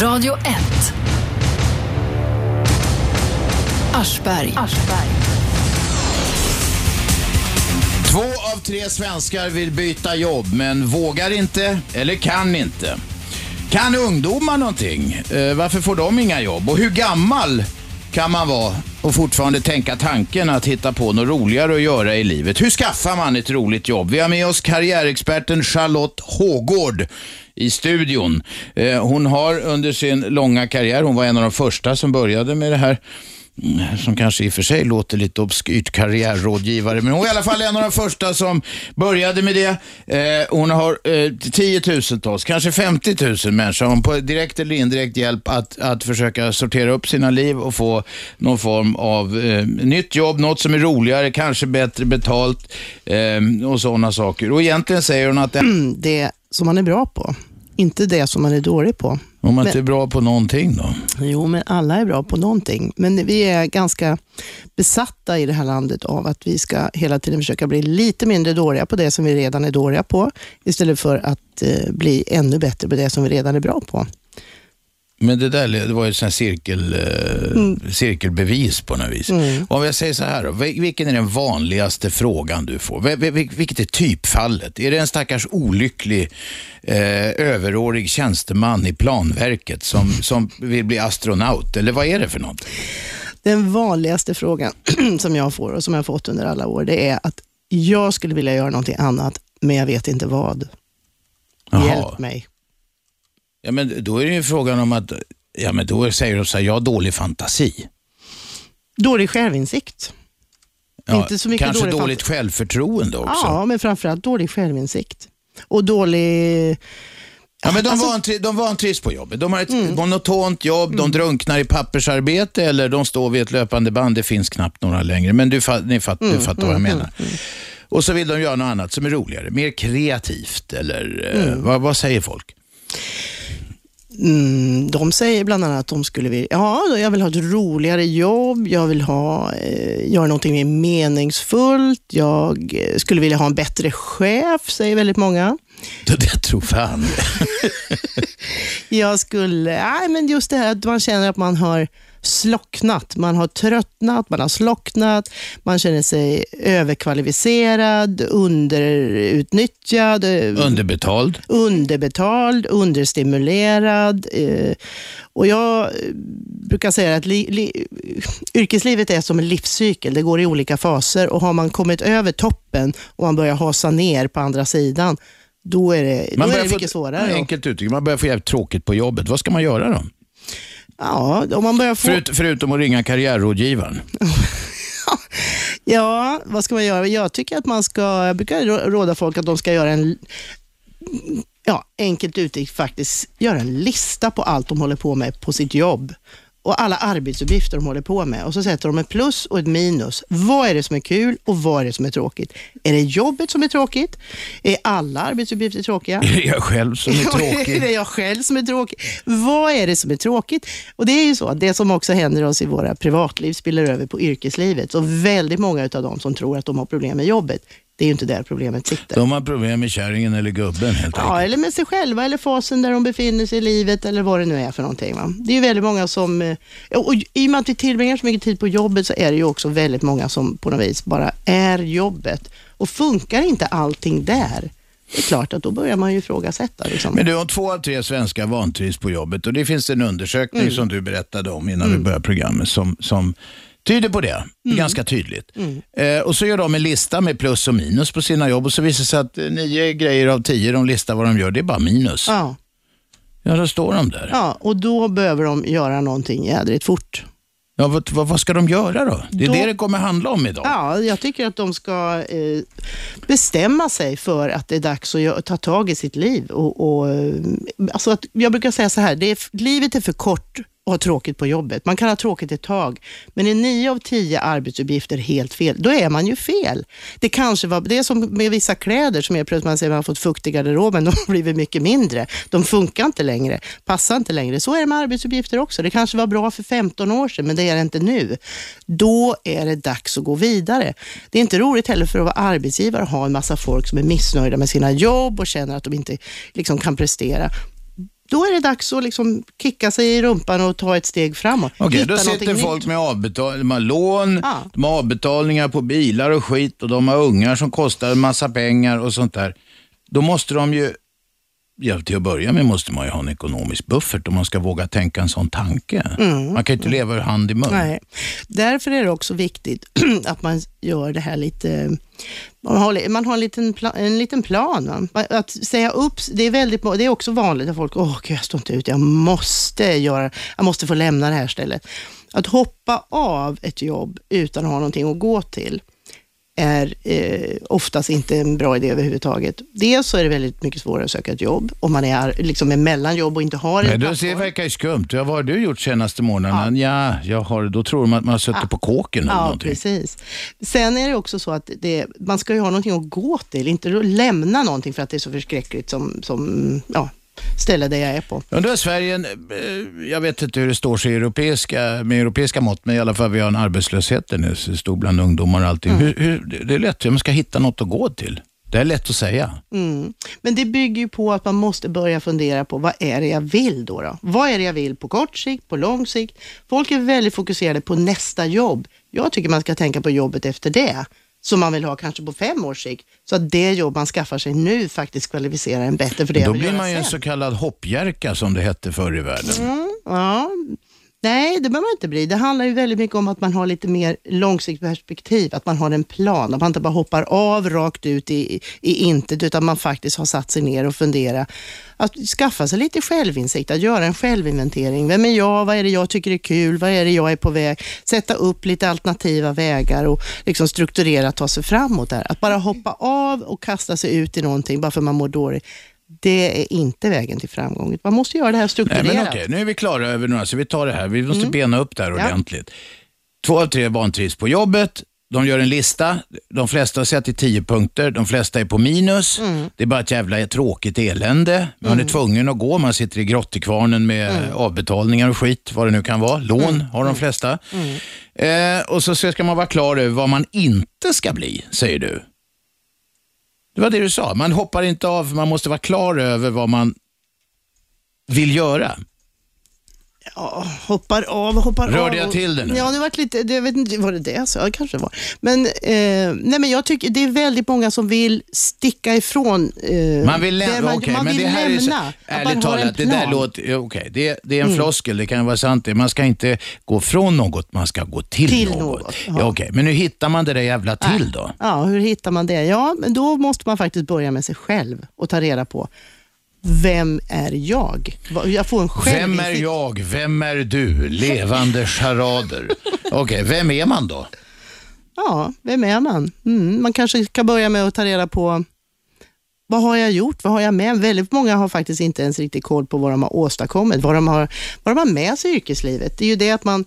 Radio 1. Aschberg. Två av tre svenskar vill byta jobb men vågar inte eller kan inte. Kan ungdomar någonting? Eh, varför får de inga jobb? Och hur gammal kan man vara och fortfarande tänka tanken att hitta på något roligare att göra i livet? Hur skaffar man ett roligt jobb? Vi har med oss karriärexperten Charlotte Hågård i studion. Eh, hon har under sin långa karriär, hon var en av de första som började med det här mm, som kanske i och för sig låter lite obskyrt, karriärrådgivare, men hon är i alla fall en av de första som började med det. Eh, hon har eh, tiotusentals, kanske 50 000 människor, hon på direkt eller indirekt hjälp att, att försöka sortera upp sina liv och få någon form av eh, nytt jobb, något som är roligare, kanske bättre betalt eh, och sådana saker. Och egentligen säger hon att det, det som man är bra på, inte det som man är dålig på. om man Men- inte är bra på någonting då. Jo, men alla är bra på någonting. Men vi är ganska besatta i det här landet av att vi ska hela tiden försöka bli lite mindre dåliga på det som vi redan är dåliga på, istället för att eh, bli ännu bättre på det som vi redan är bra på. Men det där det var ju här cirkel, eh, cirkelbevis på något vis. Om jag säger så här då, vil- vilken är den vanligaste frågan du får? Vil- vil- Vilket är typfallet? Är det en stackars olycklig eh, överårig tjänsteman i planverket som, som vill bli astronaut? Eller vad är det för något? Den vanligaste frågan som jag får och som jag har fått under alla år, det är att jag skulle vilja göra någonting annat, men jag vet inte vad. Jaha. Hjälp mig. Ja, men då är det ju frågan om att, ja men då säger de så här, jag har dålig fantasi. Dålig självinsikt. Ja, Inte så mycket kanske dålig dåligt självförtroende också. Ja, men framförallt dålig självinsikt. Och dålig... Ja, men de, Alltså- vantrivs, de vantrivs på jobbet. De har ett monotont jobb, de drunknar i pappersarbete eller de står vid ett löpande band. Det finns knappt några längre, men du, fa- ni fatt, du fattar vad jag menar. Och så vill de göra något annat som är roligare, mer kreativt eller eh, vad, vad säger folk? Mm, de säger bland annat att de skulle vilja, ja, jag vill ha ett roligare jobb, jag vill ha, eh, göra någonting mer meningsfullt, jag eh, skulle vilja ha en bättre chef, säger väldigt många. Det, det tror fan. Jag skulle, nej men just det här att man känner att man har slocknat, man har tröttnat, man har slocknat, man känner sig överkvalificerad, underutnyttjad, eh, Underbetald. underbetald, understimulerad. Eh, och jag eh, brukar säga att li, li, yrkeslivet är som en livscykel. Det går i olika faser och har man kommit över toppen och man börjar hasa ner på andra sidan, då är det, då är det mycket svårare. Enkelt uttryckt, man börjar få jävligt tråkigt på jobbet. Vad ska man göra då? Ja, om man börjar få... Förut, förutom att ringa karriärrådgivaren. Ja, vad ska man göra? Jag tycker att man ska, jag brukar rå- råda folk att de ska göra en, ja, enkelt uttryckt faktiskt, göra en lista på allt de håller på med på sitt jobb och alla arbetsuppgifter de håller på med och så sätter de ett plus och ett minus. Vad är det som är kul och vad är det som är tråkigt? Är det jobbet som är tråkigt? Är alla arbetsuppgifter tråkiga? Är det jag själv som är är tråkig? det jag själv som är tråkig? Vad är det som är tråkigt? Och Det är ju så att det som också händer oss i våra privatliv spiller över på yrkeslivet. Så väldigt många av de som tror att de har problem med jobbet, det är ju inte där problemet sitter. De har problem med kärringen eller gubben helt Ja, enkelt. eller med sig själva eller fasen där de befinner sig i livet eller vad det nu är för någonting. Va? Det är ju väldigt många som, eh, och i och med att vi tillbringar så mycket tid på jobbet så är det ju också väldigt många som på något vis bara är jobbet. Och funkar inte allting där, det är klart att då börjar man ju ifrågasätta. Liksom. Men du, om två av tre svenskar vantrivs på jobbet och det finns en undersökning Mm. som du berättade om innan vi började programmet som, som tyder på det. Mm. Ganska tydligt. Eh, och så gör de en lista med plus och minus på sina jobb och så visar det sig att eh, nio grejer av tio de listar vad de gör, det är bara minus. Ja, Ja, då står de där. Ja. ja, och då behöver de göra någonting jädrigt fort. vad, vad, vad ska de göra då? Det är Då- det det kommer handla om idag. Ja, jag tycker att de ska eh, bestämma sig för att det är dags att ta tag i sitt liv. Och, och, eh, alltså att, jag brukar säga så här, det är, livet är för kort och ha tråkigt på jobbet. Man kan ha tråkigt ett tag, men är nio av tio arbetsuppgifter helt fel, då är man ju fel. Det kanske var, det är som med vissa kläder som är plötsligt man säger man har fått fukt i garderoben, de har blivit mycket mindre. De funkar inte längre, passar inte längre. Så är det med arbetsuppgifter också. Det kanske var bra för 15 år sedan, men det är det inte nu. Då är det dags att gå vidare. Det är inte roligt heller för att vara arbetsgivare att ha en massa folk som är missnöjda med sina jobb och känner att de inte liksom kan prestera då är det dags att liksom kicka sig i rumpan och ta ett steg framåt. Okej, Hitta då sitter folk nytt. med avbetal de har lån, Ja. de har avbetalningar på bilar och skit och de har ungar som kostar en massa pengar och sånt där. Då måste de ju, ja, till att börja med måste man ju ha en ekonomisk buffert om man ska våga tänka en sån tanke. Man kan ju inte leva ur hand i mun. Mm. Nej. Därför är det också viktigt att man gör det här lite... Man har, man har en, liten pla, en liten plan. Va? Att säga upp, det är, väldigt, det är också vanligt att folk, åh jag står inte ut, jag måste, göra, jag måste få lämna det här stället. Att hoppa av ett jobb utan att ha någonting att gå till är eh, oftast inte en bra idé överhuvudtaget. Dels så är det väldigt mycket svårare att söka ett jobb om man är liksom är mellan jobb och inte har Nej, en det verkar ju skumt. Ja, vad har du gjort senaste månaden? Ja, jag har, då tror de att man har suttit på kåken eller Ja, någonting. precis. Sen är det också så att det, man ska ju ha någonting att gå till, inte att lämna någonting för att det är så förskräckligt som, som ja, ställe där jag är på. Ja, då är Sverige, eh, jag vet inte hur det står sig i europeiska, med europeiska mått, men i alla fall vi har en arbetslöshet den är så stor bland ungdomar och allting. Mm. Hur, hur, det är lätt, man ska hitta något att gå till. Det är lätt att säga. Mm. Men det bygger ju på att man måste börja fundera på vad är det jag vill då, då? Vad är det jag vill på kort sikt, på lång sikt? Folk är väldigt fokuserade på nästa jobb. Jag tycker man ska tänka på jobbet efter det, som man vill ha kanske på fem års sikt. Så att det jobb man skaffar sig nu faktiskt kvalificerar en bättre för det Då blir man ju en så kallad hoppjerka som det hette förr i världen. Ja, nej, det behöver man inte bli. Det handlar ju väldigt mycket om att man har lite mer långsiktigt perspektiv, att man har en plan, att man inte bara hoppar av rakt ut i, i intet, utan man faktiskt har satt sig ner och funderat. Att skaffa sig lite självinsikt, att göra en självinventering. Vem är jag? Vad är det jag tycker är kul? Vad är det jag är på väg? Sätta upp lite alternativa vägar och liksom strukturera, ta sig framåt där. Att bara hoppa av och kasta sig ut i någonting bara för man mår dåligt. Det är inte vägen till framgång. Man måste göra det här Nej, strukturerat. men okej, nu är vi klara över några, så vi tar det här. Vi måste bena upp det här Mm. Ja. ordentligt. Två av tre vantrivs på jobbet. De gör en lista. De flesta har sett i tio punkter. De flesta är på minus. Mm. Det är bara ett jävla tråkigt elände. Man är tvungen att gå. Man sitter i grottekvarnen med Mm. avbetalningar och skit, vad det nu kan vara. Lån har de flesta. Mm. Eh, och så ska man vara klar över vad man inte ska bli, säger du. Det var det du sa. Man hoppar inte av, för man måste vara klar över vad man vill göra. Ja, hoppar av, hoppar av. Rörde jag till det nu? Ja, det var lite, det, jag vet inte, var det det jag sa? Det kanske var. Men, eh, nej, men jag tycker det är väldigt många som vill sticka ifrån. Eh, Man vill lämna, man, okej, man men vill det här är så, lämna. Att man ärligt talat, det där. Mm. låter, okej, det, det är en floskel, det kan vara sant. Man ska inte gå från något, man ska gå till, Till något. något, ja. ja. okej, men hur hittar man det där jävla till då? Ja, hur hittar man det? Ja, men då måste man faktiskt börja med sig själv och ta reda på vem är jag? Jag får en Vem är jag? Vem är du? Levande charader. Okej, vem är man då? Ja, vem är man? Mm, man kanske ska börja med att ta reda på vad har jag gjort? Vad har jag med? Väldigt många har faktiskt inte ens riktigt koll på vad de har åstadkommit, vad de har, vad de har med sig i yrkeslivet. Det är ju det att man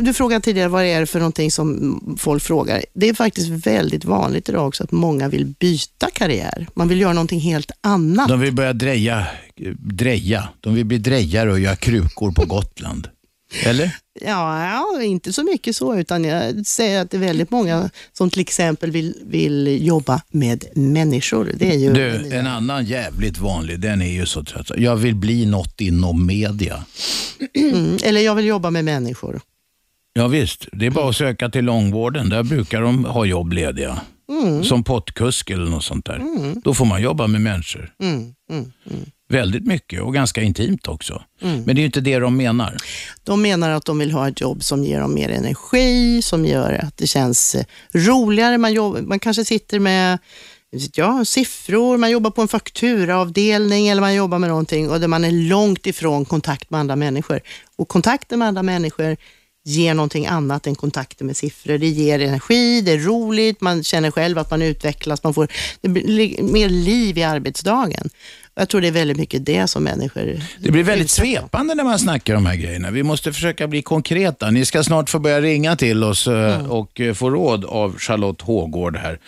du frågade tidigare vad det är för någonting som folk frågar. Det är faktiskt väldigt vanligt idag också att många vill byta karriär. Man vill göra någonting helt annat. De vill börja dreja, eh, dreja. De vill bli drejare och göra krukor på Gotland. Eller? Ja, inte så mycket så, utan jag säger att det är väldigt många som till exempel vill, vill jobba med människor. Det är ju Du, en annan jävligt vanlig, den är ju så trött. Jag vill bli något inom media. Mm, eller jag vill jobba med människor. Ja, visst, det är bara att söka till långvården. Där brukar de ha jobb lediga. Mm. Som pottkusk eller något sånt där. Då får man jobba med människor. Mm, mm, mm. Väldigt mycket och ganska intimt också. Men det är ju inte det de menar. De menar att de vill ha ett jobb som ger dem mer energi, som gör att det känns eh, roligare. Man, jobb, man kanske sitter med ja, siffror, man jobbar på en fakturaavdelning eller man jobbar med någonting och där man är långt ifrån kontakt med andra människor. Och kontakten med andra människor ger någonting annat än kontakter med siffror. Det ger energi, det är roligt, man känner själv att man utvecklas, man får mer liv i arbetsdagen. Jag tror det är väldigt mycket det som människor Det blir väldigt svepande när man snackar om de här grejerna. Vi måste försöka bli konkreta. Ni ska snart få börja ringa till oss eh, och eh, få råd av Charlotte Hågård här.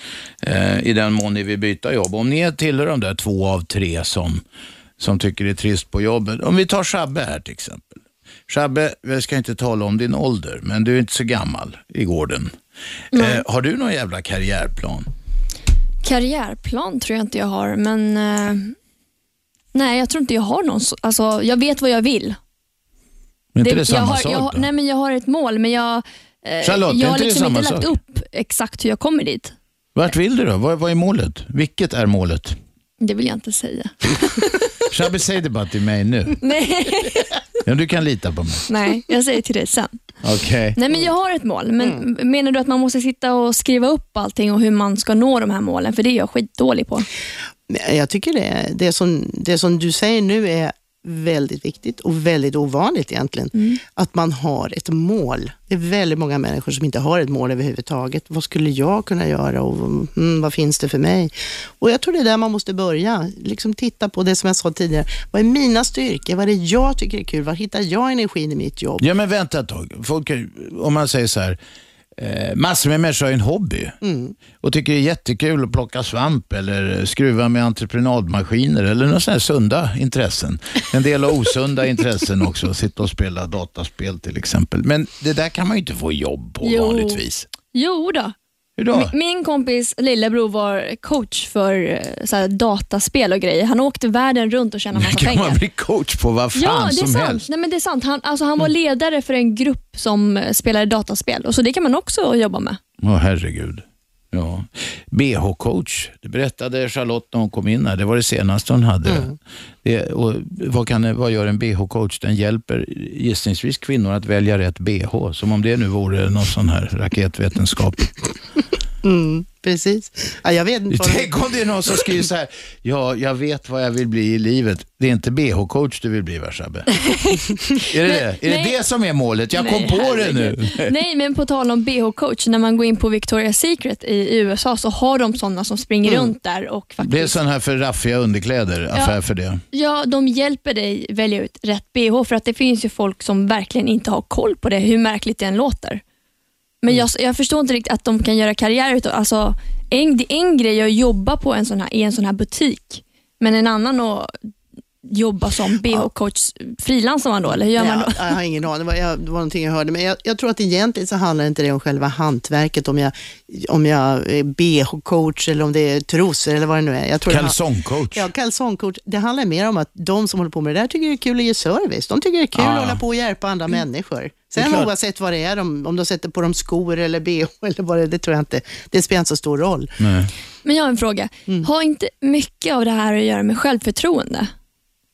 eh, I den mån ni vill byta jobb. Om ni är tillhör de där två av tre som, som tycker det är trist på jobbet. Om vi tar Shabbe här till exempel. Shabbe, vi ska inte tala om din ålder, men du är inte så gammal i gården. Eh, har du någon jävla karriärplan? Karriärplan tror jag inte jag har, men eh, Nej, jag tror inte jag har någon. så- Alltså, jag vet vad jag vill. Är inte det, jag, samma har, sak jag, har- då? nej, men jag har ett mål, men jag, eh, Charlotte, är jag har inte det liksom samma inte lagt sak? upp exakt hur jag kommer dit. Vart vill du då? Vad, vad är målet? Vilket är målet? Det vill jag inte säga. Shabby, säg det bara till mig nu. nej, Ja, du kan lita på mig. nej, jag säger till dig sen. Okej. Nej, men jag har ett mål, men menar du att man måste sitta och skriva upp allting och hur man ska nå de här målen? För det är jag skitdålig på. Jag tycker det, det, som, det som du säger nu är väldigt viktigt och väldigt ovanligt egentligen. Att man har ett mål. Det är väldigt många människor som inte har ett mål överhuvudtaget. Vad skulle jag kunna göra och mm, vad finns det för mig? Och Jag tror det är där man måste börja. Liksom titta på det som jag sa tidigare. Vad är mina styrkor? Vad är det jag tycker är kul? Var hittar jag energin i mitt jobb? Ja, men vänta ett tag. Folk, om man säger så här, eh, massor med människor har ju en hobby och tycker det är jättekul att plocka svamp eller skruva med entreprenadmaskiner eller några sådana sunda intressen. En del har osunda intressen också, sitta och spela dataspel till exempel. Men det där kan man ju inte få jobb på Jo. vanligtvis. Jo då. Hur då? Mi- Min kompis lillebror var coach för eh, så här, dataspel och grejer. Han åkte världen runt och tjänade massa kan man pengar. bli coach på vad fan Ja, det är som sant. helst? Nej, men det är sant. Han, alltså, han var ledare för en grupp som eh, spelade dataspel. Och så Det kan man också jobba med. Åh herregud. Ja. BH-coach, det berättade Charlotte när hon kom in här. Det var det senaste hon hade. Mm. Det, och vad, kan, vad gör en BH-coach? Den hjälper gissningsvis kvinnor att välja rätt BH. Som om det nu vore någon sån här raketvetenskap. Mm, precis. Ja, jag vet inte vad Tänk om det är någon som skriver så här. Ja, jag vet vad jag vill bli i livet. Det är inte BH-coach du vill bli, va Shabbe? är det det? Är det nej. det som är målet? Jag kom Nej, på det nu. Nej, men på tal om BH-coach, när man går in på Victoria's Secret i USA så har de sådana som springer runt där och Det är faktiskt, sån här för raffiga underkläder, affär för det. ja, de hjälper dig välja ut rätt BH för att det finns ju folk som verkligen inte har koll på det, hur märkligt det än låter. Men jag, jag förstår inte riktigt att de kan göra karriär utav, alltså en, en grej att jobba på en sån här, i en sån här butik, men en annan att jobba som BH-coach, frilansar man då eller hur gör man då? Ja, jag har ingen aning, det var, jag, det var någonting jag hörde. Men jag, jag tror att egentligen så handlar inte det om själva hantverket, om jag, om jag är BH-coach eller om det är trosor eller vad det nu är. Jag tror Kalsongcoach. Ja, kalsongcoach. Det handlar mer om att de som håller på med det där tycker det är kul att ge service. De tycker det är kul Ja. att hålla på och hjälpa andra människor. Det är Sen oavsett vad det är, om, om de sätter på dem skor eller bh eller vad det är, det tror jag inte. Det spelar inte så stor roll. Nej. Men jag har en fråga. Mm. Har inte mycket av det här att göra med självförtroende?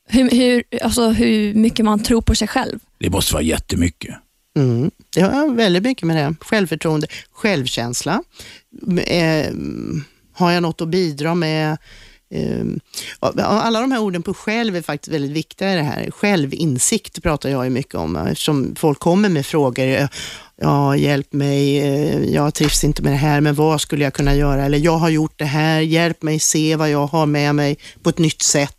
Hur, hur, alltså hur mycket man tror på sig själv? Det måste vara jättemycket. Mm. Det har väldigt mycket med det. Självförtroende, självkänsla. Eh, har jag något att bidra med? Eh, alla de här orden på själv är faktiskt väldigt viktiga i det här. Självinsikt pratar jag ju mycket om eftersom folk kommer med frågor. Ja, hjälp mig, eh, jag trivs inte med det här, men vad skulle jag kunna göra? Eller jag har gjort det här, hjälp mig se vad jag har med mig på ett nytt sätt.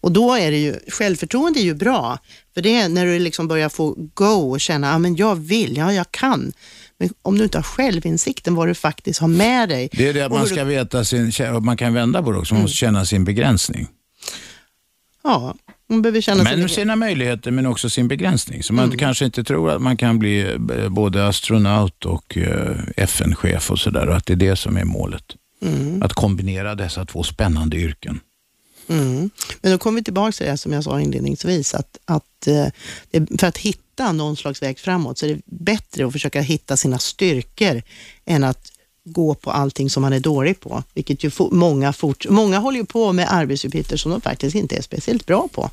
Och då är det ju, självförtroende är ju bra, för det är när du liksom börjar få go och känna, ja men jag vill, ja jag kan. Men om du inte har självinsikten vad du faktiskt har med dig. Det är det att man ska du, veta sin, man kan vända på det också, man måste känna sin begränsning. Ja, man behöver känna Men sin... sina möjligheter men också sin begränsning. Så man Mm. kanske inte tror att man kan bli eh, både astronaut och eh, FN-chef och sådär och att det är det som är målet. Mm. Att kombinera dessa två spännande yrken. Mm. Men då kommer vi tillbaka till det som jag sa inledningsvis, att, att eh, för att hitta någon slags väg framåt så är det bättre att försöka hitta sina styrkor än att gå på allting som man är dålig på, vilket ju många, fort, många håller ju på med arbetsuppgifter som de faktiskt inte är speciellt bra på.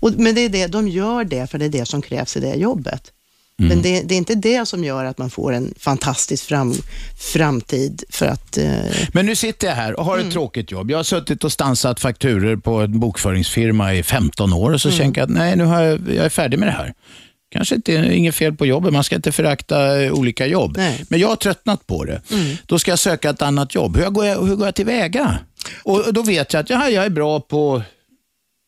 Och, men det är det, de gör det för det är det som krävs i det jobbet. Men det, det är inte det som gör att man får en fantastisk fram, framtid för att eh, Men nu sitter jag här och har ett tråkigt jobb. Jag har suttit och stansat fakturer på en bokföringsfirma i 15 år och så tänker jag att nej, nu har jag, jag är färdig med det här. Kanske inte inget fel på jobbet, man ska inte förakta eh, olika jobb. Nej. Men jag har tröttnat på det. Då ska jag söka ett annat jobb. Hur går jag, hur går jag tillväga? Och då vet jag att ja, jag är bra på,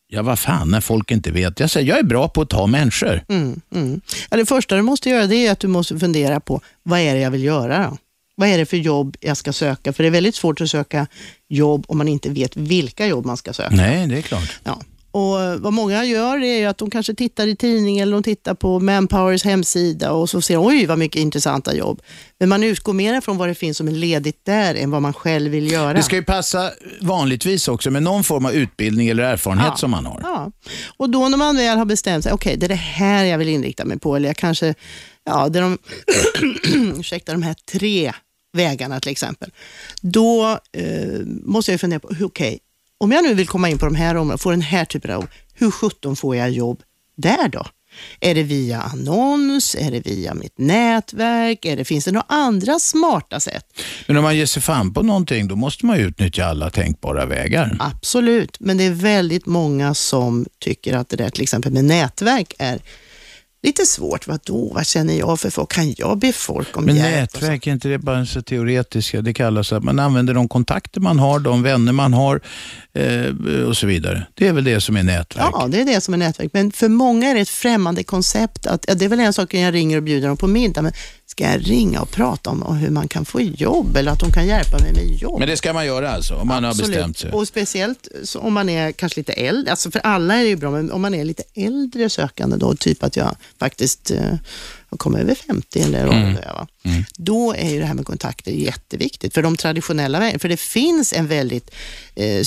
ja vad fan, när folk inte vet. Jag säger, jag är bra på att ta människor. Mm, mm. Ja, det första du måste göra det är att du måste fundera på vad är det jag vill göra då? Vad är det för jobb jag ska söka? För det är väldigt svårt att söka jobb om man inte vet vilka jobb man ska söka. Nej, det är klart. Ja. Och Vad många gör är ju att de kanske tittar i tidningen eller de tittar på Manpowers hemsida och så ser de, oj vad mycket intressanta jobb. Men man utgår mer från vad det finns som är ledigt där än vad man själv vill göra. Det ska ju passa vanligtvis också med någon form av utbildning eller erfarenhet Ja. som man har. Ja, och då när man väl har bestämt sig, okej det är det här jag vill inrikta mig på, eller jag kanske, ja, det är de, ursäkta, de här tre vägarna till exempel. Då eh, måste jag fundera på, okej, om jag nu vill komma in på de här områdena, få den här typen av jobb, hur sjutton får jag jobb där då? Är det via annons? Är det via mitt nätverk? Är det, finns det några andra smarta sätt? Men om man ger sig fan på någonting, då måste man utnyttja alla tänkbara vägar. Absolut, men det är väldigt många som tycker att det där till exempel med nätverk är lite svårt. Vadå, vad känner jag för folk? Kan jag be folk om Men hjälp? så? nätverk, är inte det bara så teoretiska? Det kallas att man använder de kontakter man har, de vänner man har och så vidare. Det är väl det som är nätverk? Ja, det är det som är nätverk. Men för många är det ett främmande koncept. Att, ja, det är väl en sak när jag ringer och bjuder dem på middag, men ska jag ringa och prata om hur man kan få jobb eller att de kan hjälpa mig med jobb? Men det ska man göra alltså, om man har Absolut. bestämt sig? Och speciellt om man är kanske lite äldre, alltså för alla är det ju bra, men om man är lite äldre sökande då, typ att jag faktiskt eh, har kommit över 50 eller Mm. det är, va? då är ju det här med kontakter jätteviktigt. För de traditionella vägarna, för det finns en väldigt eh,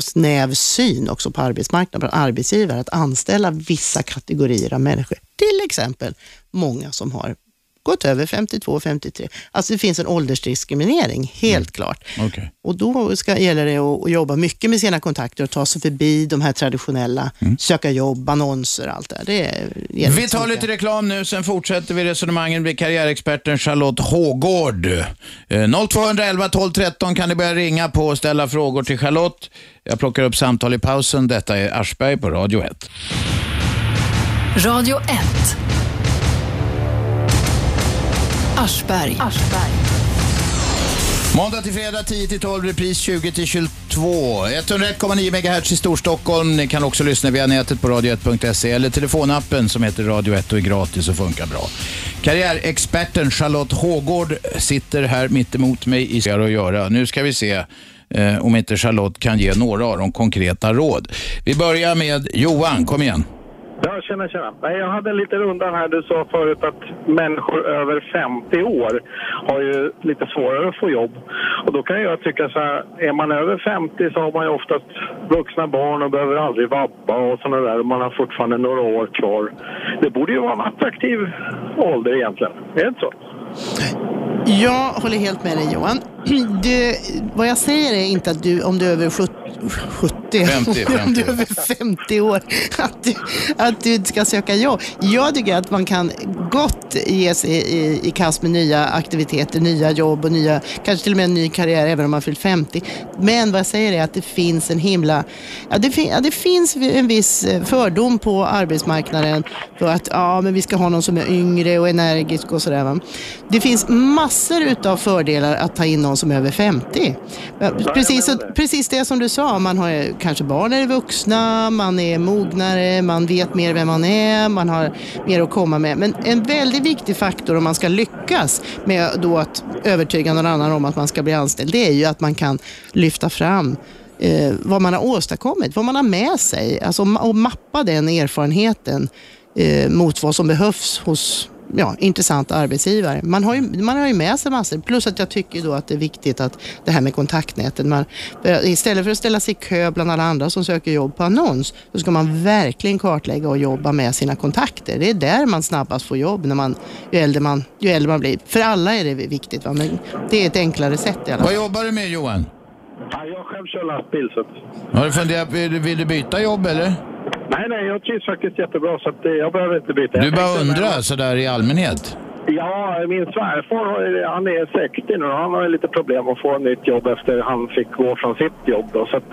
snäv syn också på arbetsmarknaden, på arbetsgivare, att anställa vissa kategorier av människor. Till exempel många som har gått över 52, 53. Alltså det finns en åldersdiskriminering, helt klart. Okej. Och då ska, gäller det att, att jobba mycket med sina kontakter och ta sig förbi de här traditionella, söka jobb, annonser och allt det där. Det är gäller Vi tar lite reklam nu, sen fortsätter vi resonemangen med karriärexperten Charlotte Hågård. Eh, 0211 12 13 kan ni börja ringa på och ställa frågor till Charlotte. Jag plockar upp samtal i pausen. Detta är Aschberg på Radio 1. Radio 1. Aschberg. Måndag till fredag 10 till 12, repris 20 till 22. 101,9 MHz i Storstockholm. Ni kan också lyssna via nätet på radio1.se eller telefonappen som heter Radio 1 och är gratis och funkar bra. Karriärexperten Charlotte Hågård sitter här mitt emot mig i att göra. Nu ska vi se eh, om inte Charlotte kan ge några av de konkreta råd. Vi börjar med Johan, kom igen. Ja, tjena, tjena. Nej, jag hade en liten rundan här. Du sa förut att människor över 50 år har ju lite svårare att få jobb. Och då kan jag tycka så här, är man över 50 så har man ju oftast vuxna barn och behöver aldrig vabba och sådana där. Och man har fortfarande några år kvar. Det borde ju vara en attraktiv ålder egentligen. Är det inte så? Jag håller helt med dig Johan. Du, vad jag säger är inte att du, om du är över 70, 70 50, om du är 50. över 50 år, att du, att du inte ska söka jobb. Jag tycker att man kan gott ge sig i, i kast med nya aktiviteter, nya jobb och nya, kanske till och med en ny karriär även om man fyllt 50. Men vad jag säger är att det finns en himla, ja det, fin, ja, det finns en viss eh, fördom på arbetsmarknaden för att ja, men vi ska ha någon som är yngre och energisk och sådär. Det finns massor utav fördelar att ta in någon som är över 50. Ja, Precis, precis det som du sa, man har kanske barn är vuxna, man är mognare, man vet mer vem man är, man har mer att komma med. Men en väldigt viktig faktor om man ska lyckas med då att övertyga någon annan om att man ska bli anställd, det är ju att man kan lyfta fram eh, vad man har åstadkommit, vad man har med sig. Alltså, och mappa den erfarenheten eh, mot vad som behövs hos ja, intressanta arbetsgivare. Man har, ju, man har ju med sig massor. Plus att jag tycker då att det är viktigt att det här med kontaktnätet. Man, istället för att ställa sig i kö bland alla andra som söker jobb på annons, så ska man verkligen kartlägga och jobba med sina kontakter. Det är där man snabbast får jobb, när man, ju, äldre man, ju äldre man blir. För alla är det viktigt, va? men det är ett enklare sätt i alla fall. Vad jobbar du med Johan? Ja, jag själv kör lastbil så. Har du funderat, vill du byta jobb eller? Nej, nej, jag trivs faktiskt jättebra så att eh, jag behöver inte byta. Du Jag bara tänkte- undrar sådär i allmänhet. Ja, min svärfar har han är 60 nu och han har ju lite problem att få ett nytt jobb efter han fick gå från sitt jobb. Då, så att,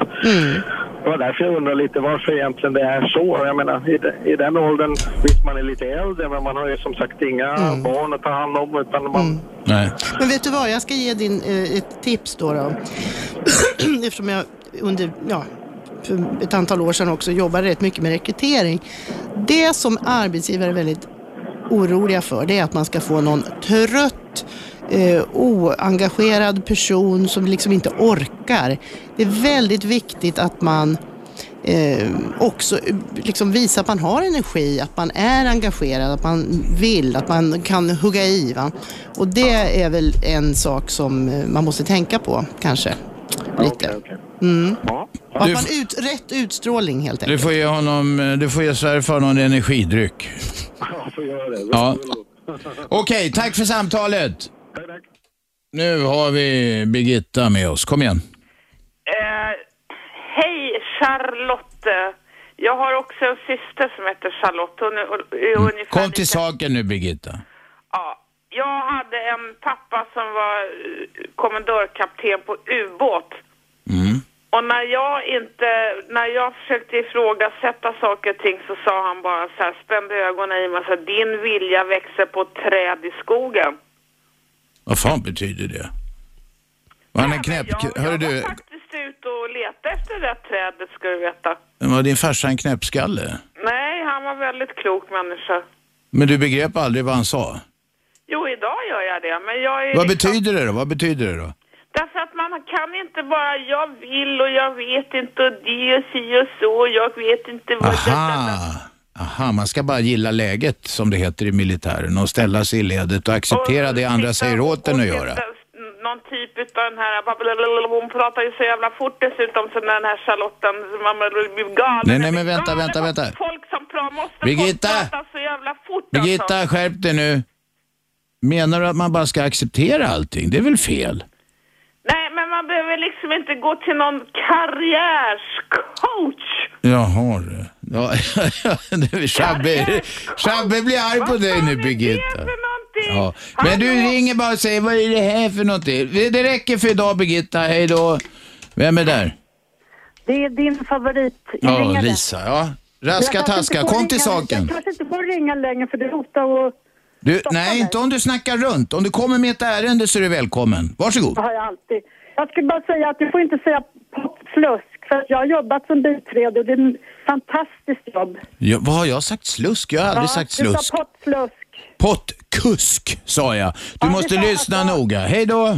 Det var därför jag undrar lite varför egentligen det är så. Jag menar, i, de- i den åldern, visst man är lite äldre men man har ju som sagt inga barn att ta hand om utan man... Nej. Men vet du vad, jag ska ge din eh, ett tips då. då. Eftersom jag under ja, för ett antal år sedan också jobbade rätt mycket med rekrytering. Det som arbetsgivare är väldigt oroliga för det är att man ska få någon trött, eh, oengagerad person som liksom inte orkar. Det är väldigt viktigt att man eh, också eh, liksom visa att man har energi, att man är engagerad, att man vill, att man kan hugga i. Va? Och det är väl en sak som eh, man måste tänka på kanske. Lite. Okej, okej. Mm. Ja. Att Du man ut, rätt utstrålning helt Du enkelt. får ge honom, eh, du får ge svärfar någon energidryck. Jag får göra det. Ja. Okej, tack för samtalet. Tack, tack. Nu har vi Birgitta med oss. Kom igen. Eh, hej Charlotte. Jag har också en syster som heter Charlotte. Hon är, är ungefär Mm. Kom till lika- saken nu Birgitta. Ja. Jag hade en pappa som var eh, kommendörkapten på ubåt. Mm. Och när jag inte, när jag försökte ifrågasätta saker och ting så sa han bara så här, spände ögonen i mig och sa, din vilja växer på ett träd i skogen. Vad fan betyder det? Var han en knäpp... men jag, Hörru jag du, var faktiskt ute och letade efter det där trädet ska du veta. var din farsa en knäppskalle? Nej, han var väldigt klok människa. Men du begrep aldrig vad han sa? Jo, idag gör jag det, men jag är Vad liksom, betyder det då? Vad betyder det då? Därför att man kan inte bara, jag vill och jag vet inte och det och si och så, och jag vet inte vad... Aha. Aha, man ska bara gilla läget som det heter i militären och ställa sig i ledet och acceptera det andra säger åt en att göra. Någon typ utav den här, hon pratar ju så jävla fort dessutom som den här Charlotten, man blir galen. Nej, nej, men vänta, vänta, vänta. Folk som pratar, måste Birgitta! folk prata så jävla fort Birgitta, alltså. skärp dig nu. Menar du att man bara ska acceptera allting? Det är väl fel? Nej, men man behöver liksom inte gå till någon karriärscoach. Jaha du. Ja, Shabbe, Shabbe blir arg på dig nu Birgitta. Vad? Ja. Men du ringer bara och säger vad är det här för någonting? Det räcker för idag Birgitta, hej då. Vem är där? Det är din favorit Ja. Lisa. Ja. Raska taska, kom till ringa- saken. Jag kanske inte får ringa längre för det hotar och Du, stoppa nej, mig. inte om du snackar runt. Om du kommer med ett ärende så är du välkommen. Varsågod. Det har jag alltid. Jag skulle bara säga att du får inte säga pottflusk för att jag har jobbat som biträde och det är ett fantastiskt jobb. Ja, vad har jag sagt? Slusk? Jag har aldrig sagt Du slusk. sa pottflusk. Pottkusk, sa jag. Du Ja, det måste sa jag. lyssna noga. Hej då.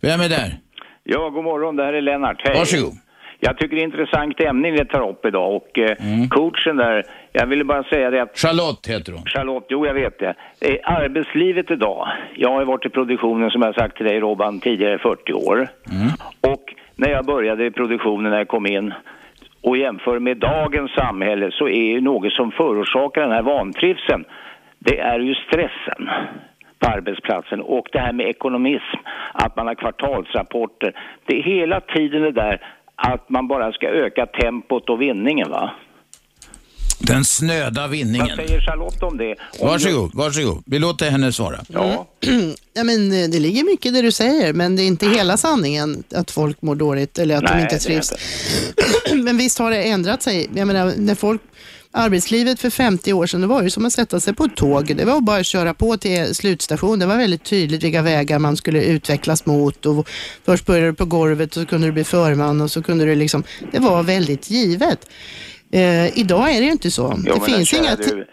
Vem är där? Ja, god morgon. Det här är Lennart. Hej. Varsågod. Jag tycker det är ett intressant ämne ni tar upp idag och eh, Mm. coachen där, jag ville bara säga det att Charlotte heter hon. Charlotte, jo jag vet det. Eh, arbetslivet idag, jag har ju varit i produktionen som jag sagt till dig Robban tidigare 40 år. Och när jag började i produktionen, när jag kom in och jämför med dagens samhälle så är ju något som förorsakar den här vantrivseln, det är ju stressen på arbetsplatsen och det här med ekonomism, att man har kvartalsrapporter. Det är hela tiden det där att man bara ska öka tempot och vinningen va. Den snöda Vad vinningen. säger Charlotte om det? Om Varsågod, varsågod. Vi låter henne svara. Ja. Ja, men eh, det ligger mycket i det du säger, men det är inte hela sanningen att folk mår dåligt eller att Nej, de inte trivs. men visst har det ändrat sig. Jag menar, när folk, arbetslivet för 50 år sedan, det var ju som att sätta sig på ett tåg. Det var bara att köra på till slutstation. Det var väldigt tydligt vilka vägar man skulle utvecklas mot. Och först började du på golvet och så kunde du bli förman och så kunde du liksom, det var väldigt givet. Eh, idag är det ju inte så. Jo, det finns inga... du,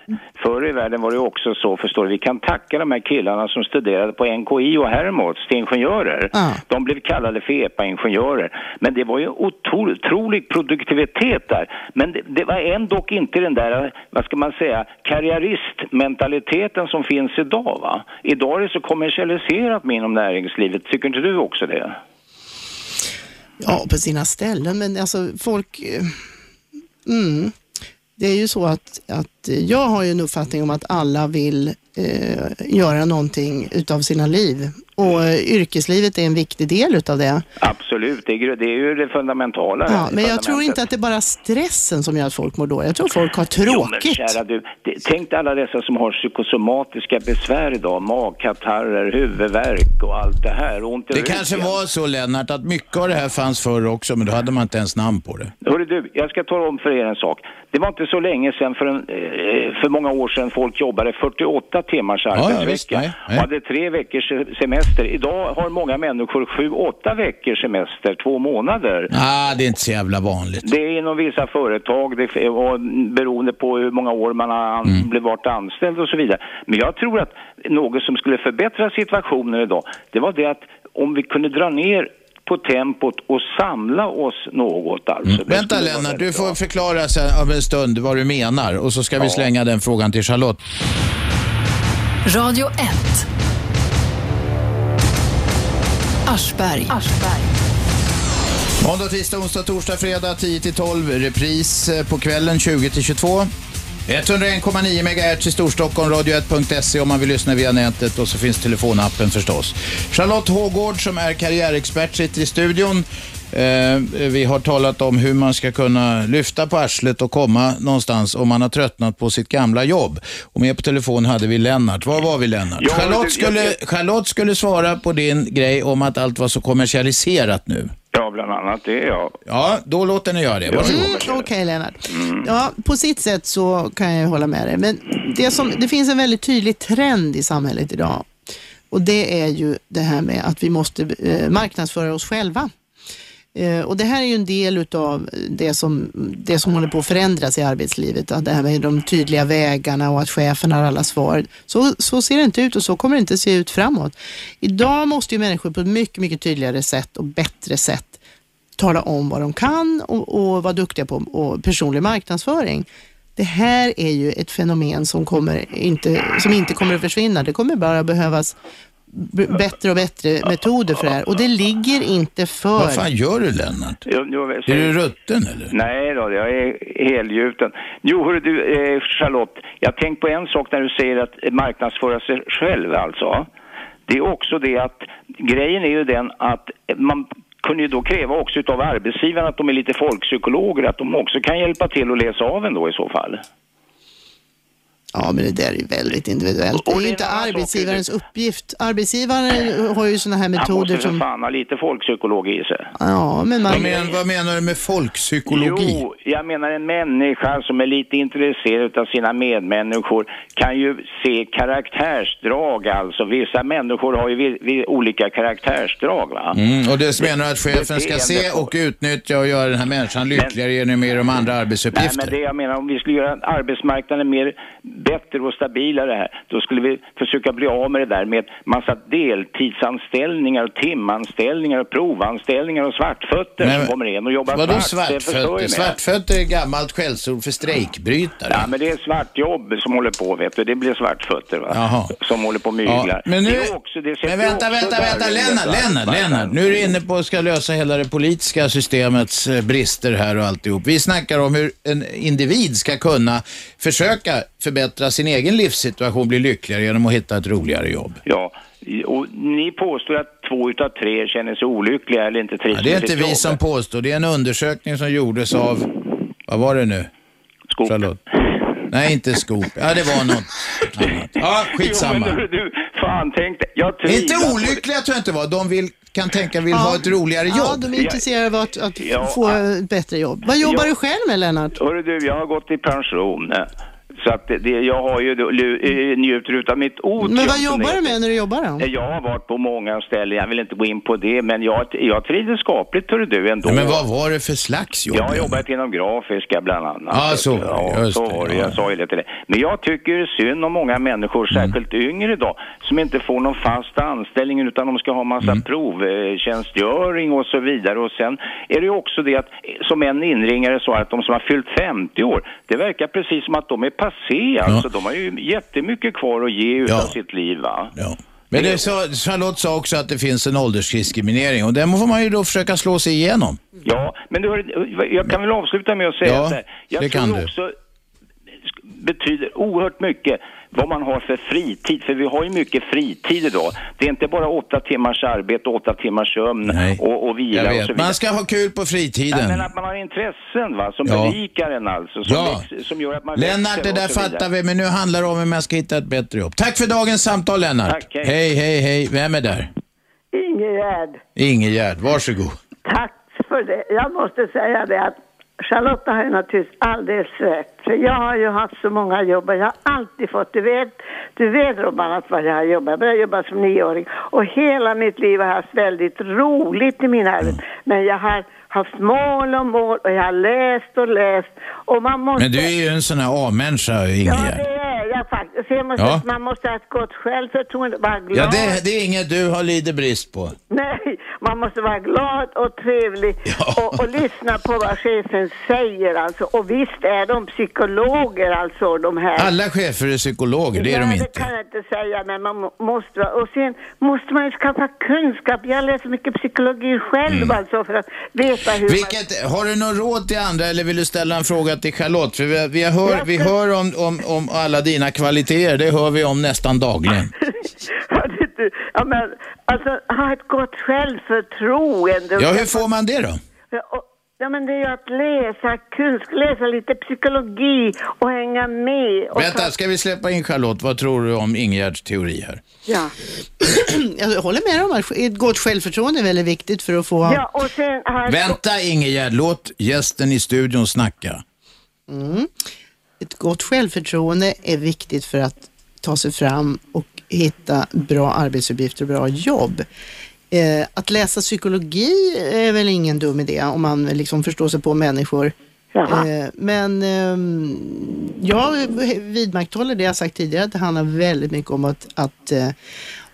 förr i världen var det också så, förstår du, vi kan tacka de här killarna som studerade på NKI och Hermods till ingenjörer. Ja. De blev kallade för EPA-ingenjörer. Men det var ju otro- otrolig produktivitet där. Men det, det var ändå inte den där, vad ska man säga, karriäristmentaliteten som finns idag va. Idag är det så kommersialiserat med inom näringslivet, tycker inte du också det? Ja, på sina ställen, men alltså folk... Mm, det är ju så att, att jag har ju en uppfattning om att alla vill eh, göra någonting utav sina liv. Och eh, yrkeslivet är en viktig del utav det. Absolut, det är, det är ju det fundamentala. Ja, men jag tror inte att det är bara stressen som gör att folk mår dåligt. Jag tror folk har Jo, men tråkigt. kära du, det, tänk dig alla dessa som har psykosomatiska besvär idag, magkatarrer, huvudvärk och allt det här. Ont Det ryggen. kanske var så Lennart att mycket av det här fanns förr också men då hade man inte ens namn på det. Hörru du, jag ska tala om för er en sak. Det var inte så länge sedan, för, en, eh, för många år sedan, folk jobbade 48 timmars ja, arbetsvecka visst, nej, nej. och hade tre veckors se- semester. Idag har många människor sju, åtta veckors semester, två månader. Ah, det är inte så jävla vanligt. Det är inom vissa företag, det är, beroende på hur många år man har Mm. blivit varit anställd och så vidare. Men jag tror att något som skulle förbättra situationen idag, det var det att om vi kunde dra ner på tempot och samla oss något alltså. Det Vänta Lennart, du får förklara sen om en stund vad du menar och så ska vi Ja. slänga den frågan till Charlotte. Radio 1. Aschberg. Måndag, tisdag, onsdag, torsdag, fredag 10-12. Repris eh, på kvällen 20-22. 101,9 MHz i Storstockholm, radio1.se om man vill lyssna via nätet och så finns telefonappen förstås. Charlotte Hågård som är karriärexpert sitter i studion. Eh, vi har talat om hur man ska kunna lyfta på arslet och komma någonstans om man har tröttnat på sitt gamla jobb. Och med på telefon hade vi Lennart. Var var vi Lennart? Ja, Charlotte, du- skulle, jag- Charlotte skulle svara på din grej om att allt var så kommersialiserat nu. Ja, bland annat det, ja. Ja, då låter ni göra det. Varsågod. Mm, Okej Lennart. Ja, på sitt sätt så kan jag hålla med dig. Men det, som, det finns en väldigt tydlig trend i samhället idag. Och det är ju det här med att vi måste eh, marknadsföra oss själva. Eh, och det här är ju en del utav det som, det som håller på att förändras i arbetslivet. Att det här med de tydliga vägarna och att chefen har alla svar. Så, så ser det inte ut och så kommer det inte se ut framåt. Idag måste ju människor på ett mycket, mycket tydligare sätt och bättre sätt tala om vad de kan och, och vara duktiga på och personlig marknadsföring. Det här är ju ett fenomen som, kommer inte, som inte kommer att försvinna. Det kommer bara behövas bättre och bättre metoder för det här och det ligger inte för... Vad fan gör du Lennart? Jo, jo, Är du rutten eller? Nej då, jag är helgjuten. Jo, hörru du, eh, Charlotte, jag har tänkt på en sak när du säger att marknadsföra sig själv alltså. Det är också det att grejen är ju den att man kunde ju då kräva också utav arbetsgivarna att de är lite folkpsykologer, att de också kan hjälpa till att läsa av en då i så fall. Ja, men det där är ju väldigt individuellt. Och ju det är inte annan sak, arbetsgivarens uppgift. Arbetsgivaren har ju sådana här Han måste metoder som... fan ha lite folkpsykolog i sig. Ja, men man... Vad, men, vad menar du med folkpsykologi? Jo, jag menar en människa som är lite intresserad av sina medmänniskor kan ju se karaktärsdrag alltså. Vissa människor har ju vi, vi, olika karaktärsdrag va. Mm, och det menar du att chefen ska se och utnyttja och göra den här människan lyckligare genom mer de andra Nej, arbetsuppgifter? men det jag menar, om vi skulle göra arbetsmarknaden mer bättre och stabilare här, då skulle vi försöka bli av med det där med massa deltidsanställningar, och timanställningar, och provanställningar och svartfötter Men- som kommer in och jobbar Vadå svart. Svartfötter? Svartfötter är gammalt skällsord för strejkbrytare. Ja, men det är svartjobb som håller på, vet du. Det blir svartfötter, va? Jaha. Som håller på och myglar. Ja, men nu, också, men vänta, vänta, vänta, Lennart? Lennart, Lennart. Nu är du inne på att ska lösa hela det politiska systemets eh, brister här och alltihop. Vi snackar om hur en individ ska kunna försöka förbättra sin egen livssituation, bli lyckligare genom att hitta ett roligare jobb. Ja, och ni påstår att två utav tre känner sig olyckliga eller inte trivs Ja, det är inte vi jobb. som påstår, det är en undersökning som gjordes av, vad var det nu? Skop. Charlotte? Nej, inte Skop. Ja, det var något annat. Ja, Jo, skitsamma. men hörru du, fan tänk dig. Jag Inte olyckliga tror jag inte var. De vill, kan tänka vill ha ett roligare Ja, jobb. de är intresserade av att, att Ja, få ett bättre jobb. Vad jobbar Ja. du själv med Lennart? Hörru du, jag har gått i pension. Eh, Så att det, jag har ju eh, njuter utav mitt otium. Men vad jobbar du med när du jobbar då? heter. Jag har varit på många ställen, jag vill inte gå in på det, men jag, jag trivdes skapligt hörru du ändå. Ja, men vad var det för slags jobb? Jag har jobbat inom grafiska bland annat. Ja, så. Ja, Just så var det. ja. Jag sa ju det till dig. Men jag tycker det är synd om många människor, Mm. särskilt yngre idag, som inte får någon fast anställning utan de ska ha massa Mm. provtjänstgöring och så vidare. Och sen är det ju också det att, som en inringare sa, att de som har fyllt 50 år, det verkar precis som att de är passé. Alltså, de har ju jättemycket kvar att ge utav Ja. sitt liv, va? Ja. Men det sa, Charlotte sa också att det finns en åldersdiskriminering och den får man ju då försöka slå sig igenom. Ja, men du, jag kan väl avsluta med att säga Ja, att det- jag det tror kan också betyder oerhört mycket vad man har för fritid, för vi har ju mycket fritid idag. Det är inte bara åtta timmars arbete, åtta timmars sömn och, och vila och så vidare. Man ska ha kul på Nej, fritiden. men att man har intressen va, som Ja. berikar en alltså, som, Ja. väx, som gör att man Lennart, det där fattar vi, men nu handlar det om hur man ska hitta ett bättre jobb. Tack för dagens samtal, Lennart. Tack, hej. hej, hej, hej. Vem är där? Ingegärd, Ingegärd, varsågod. tack för det. Jag måste säga det att Charlotta har ju naturligtvis alldeles rätt. För jag har ju haft så många jobb och jag har alltid fått, du vet, du vet Robban att vad jag har jobbat. Jag började jobba som nioåring och hela mitt liv har jag haft väldigt roligt i mina arbeten. Men jag har haft mål och mål och jag har läst och läst och man måste... Men du är ju en sån här A-människa, Ja, Det jag faktiskt. Jag måste, Ja. Man måste ha ett gott självförtroende, vara glad. Ja, det, det är inget du har lidit brist på. Nej, Man måste vara glad och trevlig och, och lyssna på vad chefen säger alltså. Och visst är de psykologer alltså de här. Alla chefer är psykologer, det är ja, de det inte. kan jag inte säga, men man må- måste vara. Och sen måste man ju skaffa kunskap. Jag läser mycket psykologi själv alltså för att veta hur man... Mm. Vilket, har du någon råd till andra eller vill du ställa en fråga till Charlotte? För vi, vi hör, vi hör om, om, om alla dina kvaliteter, det hör vi om nästan dagligen. Ja, men alltså ha ett gott självförtroende. Ja, hur får man det då? Ja, men det är ju att läsa kunskap, läsa lite psykologi och hänga med. Och Vänta, ska vi släppa in Charlotte? Vad tror du om Ingegärds teori här? Ja. Jag håller med om att ett gott självförtroende är väldigt viktigt för att få... ja, och sen jag... Vänta Ingegärd, låt gästen i studion snacka. Mm. Ett gott självförtroende är viktigt för att ta sig fram och hitta bra arbetsuppgifter och bra jobb. Eh, att läsa psykologi är väl ingen dum idé om man liksom förstår sig på människor. Eh, men ehm, jag vidmakthåller det jag sagt tidigare, att det handlar väldigt mycket om att, att eh,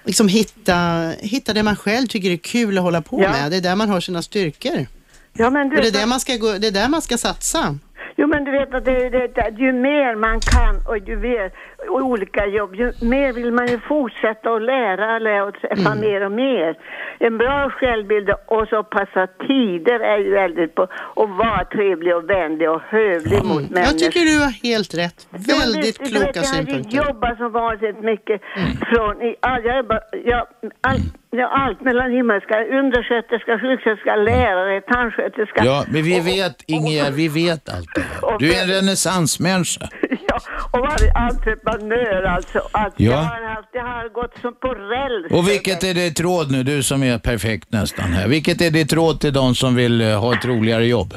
liksom hitta, hitta det man själv tycker är kul att hålla på Ja. med. Det är där man har sina styrkor. Ja, men du, Och det, är där man ska gå, det är där man ska satsa. Jo, men du vet att det, det, det, ju mer man kan och ju mer olika jobb, ju mer vill man ju fortsätta att lära, lära och träffa Mm. mer och mer. En bra självbild och så passa tider är ju väldigt på att vara trevlig och vänlig och hövlig mot människor. Mm. Jag tycker du har helt rätt. Väldigt vet, kloka Jag har synpunkter. ju jobbat så vansinnigt mycket från, i, ja, jag jobbar, ja, allt, ja, allt mellan himmelska, undersköterska, sjuksköterska, lärare, tandsköterska. Ja, men vi vet, Ingegärd, vi vet allt det här. Du är en renässansmänniska. Ja, och varit entreprenör alltså. Att Ja. jag, har haft, jag har gått som på räls. Och vilket är ditt råd nu, du som är perfekt nästan här. Vilket är ditt råd till de som vill eh, ha ett roligare jobb?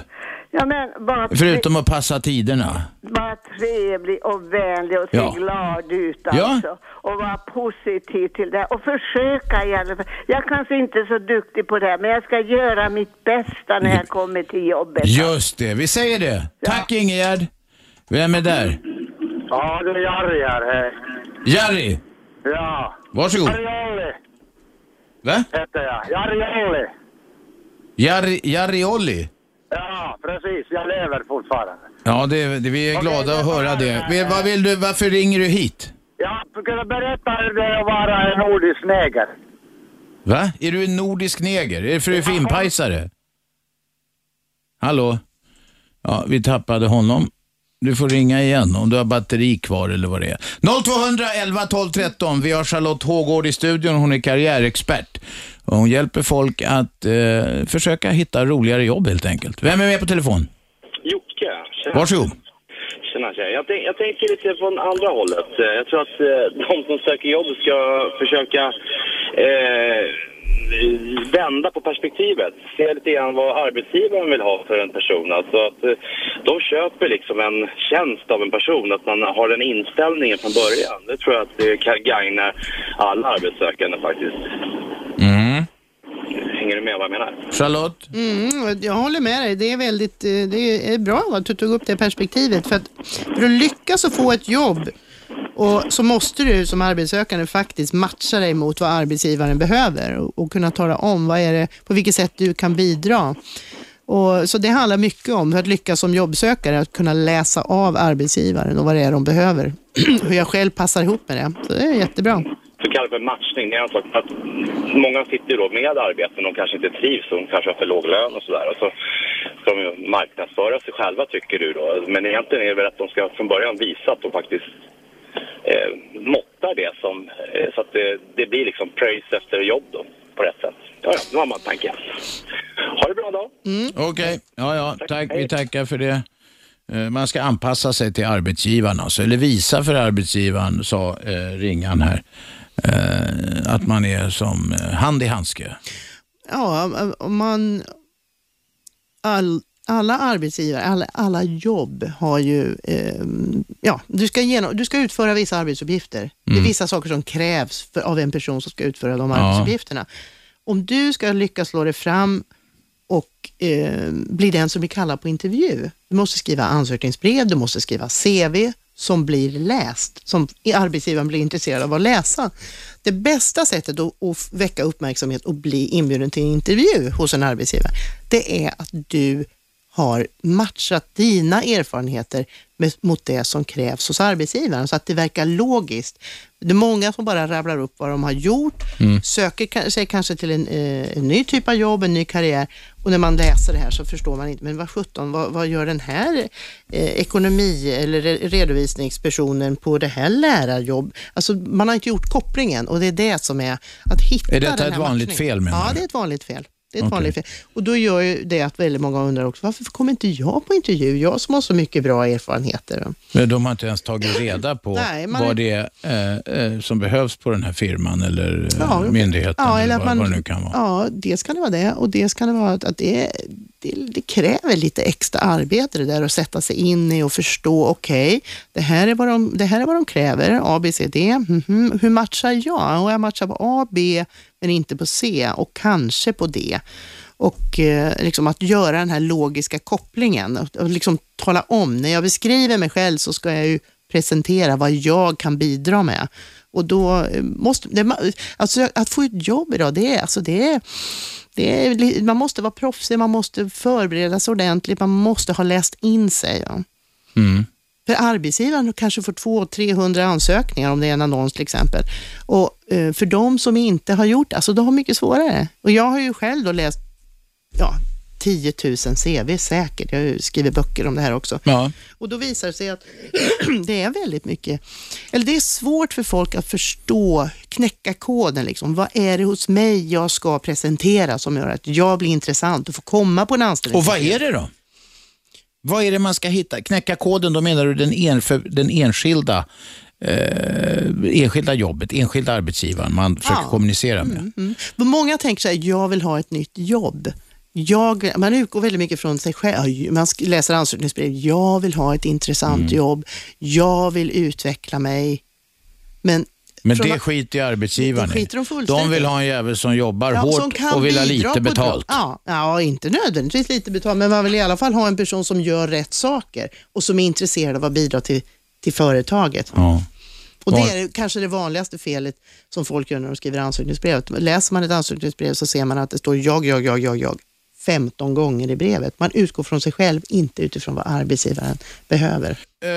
Ja, men bara, Förutom att passa tiderna. vara trevlig och vänlig och se Ja. glad ut Ja. alltså. Och vara positiv till det. Och försöka i alla fall. Jag kanske inte är så duktig på det här, men jag ska göra mitt bästa när jag kommer till jobbet. Just det, vi säger det. Tack Ingegärd. Vem är där? Ja, det är Jari här. hej. Jari, Ja. varsågod. Jari Olli Va? heter jag. Jari Olli. Jari, Jari Olli? Ja, precis. Jag lever fortfarande. Ja, det, det, vi är glada att höra det. Vi- Vad vill du, varför ringer du hit? Jag kunde berätta hur det är att vara en nordisk neger. Va? Är du en nordisk neger? Är det för du är finnpajsare? Hallå? Ja, vi tappade honom. Du får ringa igen om du har batteri kvar eller vad det är. 0211 12 13. Vi har Charlotte Hågård i studion. Hon är karriärexpert. Och hon hjälper folk att eh, försöka hitta roligare jobb helt enkelt. Vem är med på telefon? Jocke. Tjena. Varsågod. Tjena, tjena. Jag, tänk, jag tänker lite från andra hållet. Eh, Jag tror att eh, de som söker jobb ska försöka eh, vända på perspektivet. Se lite grann vad arbetsgivaren vill ha för en person. Alltså att eh, de köper liksom en tjänst av en person, att man har den inställningen från början. Det tror jag att det kan gagna alla arbetssökande faktiskt. Mm. Hänger du med vad jag menar? Charlotte? Mm, jag håller med dig. Det är väldigt eh, det är bra att du tog upp det perspektivet. För att, för att lyckas att få ett jobb och så måste du som arbetssökande faktiskt matcha dig mot vad arbetsgivaren behöver och, och kunna tala om vad är det, på vilket sätt du kan bidra. Och, så det handlar mycket om, för att lyckas som jobbsökare, att kunna läsa av arbetsgivaren och vad det är de behöver. Hur jag själv passar ihop med det. Så det är jättebra. så kallad för matchning. Det är en sak att många sitter ju då med arbeten och kanske inte trivs och de kanske har för låg lön och sådär. Och så ska de ju marknadsföra sig själva tycker du då. Men egentligen är det väl att de ska från början visa att de faktiskt eh, måttar det som, eh, så att det, det blir liksom pröjs efter jobb då på rätt sätt. Ja, ja, nu har man en tanke. Ha det bra då. Okej, ja, ja, tack. Vi tackar för det. Eh, Man ska anpassa sig till arbetsgivaren, alltså, eller visa för arbetsgivaren, sa eh, ringan här, eh, att man är som eh, hand i handske. Ja, om man... All, alla arbetsgivare, alla, alla jobb har ju... Eh, ja, du ska, genom, du ska utföra vissa arbetsuppgifter. Det är Mm. vissa saker som krävs för, av en person som ska utföra de Ja. arbetsuppgifterna. Om du ska lyckas slå dig fram och eh, bli den som blir kallad på intervju. Du måste skriva ansökningsbrev, du måste skriva CV, som blir läst, som arbetsgivaren blir intresserad av att läsa. Det bästa sättet att, att väcka uppmärksamhet och bli inbjuden till en intervju hos en arbetsgivare, det är att du har matchat dina erfarenheter med, mot det som krävs hos arbetsgivaren så att det verkar logiskt. Det är många som bara rabblar upp vad de har gjort, Mm. söker sig kanske till en, eh, en ny typ av jobb, en ny karriär och när man läser det här så förstår man inte, men vad sjutton, vad, vad gör den här eh, ekonomi eller re- redovisningspersonen på det här lärarjobb? Alltså man har inte gjort kopplingen och det är det som är att hitta Är detta den ett här vanligt matchningen. fel, menar Ja, du? det är ett vanligt fel. Det är ett Okej. vanligt fel. Och då gör ju det att väldigt många undrar också, varför kommer inte jag på intervju? Jag som har så mycket bra erfarenheter. Men de har inte ens tagit reda på Nej, man- vad det är eh, eh, som behövs på den här firman eller eh, Ja, myndigheten Ja, eller, eller vad, man, vad det nu kan vara. Ja, dels kan det vara det och dels kan det vara att, det, det, det kräver lite extra arbete det där att sätta sig in i och förstå, okej, det, här är vad de- det här är vad de kräver, A, B, C, D. Mhm. Hur matchar jag? Och jag matchar på A, B, men inte på C och kanske på D. Och eh, liksom att göra den här logiska kopplingen och, och liksom tala om, när jag beskriver mig själv så ska jag ju presentera vad jag kan bidra med. Och då eh, måste, det, alltså att få ett jobb idag, det är, alltså det är, är, man måste vara proffsig, man måste förbereda sig ordentligt, man måste ha läst in sig. Ja. Mm. För arbetsgivaren kanske får 200-300 ansökningar om det är en annons till exempel. Och eh, för de som inte har gjort det, alltså de har mycket svårare. Och jag har ju själv då läst ja, 10 000 CV säkert. Jag skrivit böcker om det här också. Ja. Och då visar det sig att det är väldigt mycket, eller det är svårt för folk att förstå, knäcka koden liksom. Vad är det hos mig jag ska presentera som gör att jag blir intressant och får komma på en anställning? Och vad är det då? Vad är det man ska hitta? Knäcka koden, då menar du den, en, den enskilda, eh, enskilda jobbet, enskilda arbetsgivaren man försöker Ja. kommunicera med. Mm. Men Många tänker så här, jag vill ha ett nytt jobb. Jag, man utgår väldigt mycket från sig själv. Man läser ansökningsbrev. Jag vill ha ett intressant Mm. jobb. Jag vill utveckla mig. Men, Men det skiter ju arbetsgivaren de i. fullständigt De vill ha en jävel som jobbar Ja, som hårt kan och vill ha lite betalt. Ja, ja, inte nödvändigtvis lite betalt, men man vill i alla fall ha en person som gör rätt saker och som är intresserad av att bidra till, till företaget. Ja. Och det är kanske det vanligaste felet som folk gör när de skriver ansökningsbrevet. Läser man ett ansökningsbrev så ser man att det står jag, jag, jag, jag, jag 15 gånger i brevet. Man utgår från sig själv, inte utifrån vad arbetsgivaren behöver. Eh,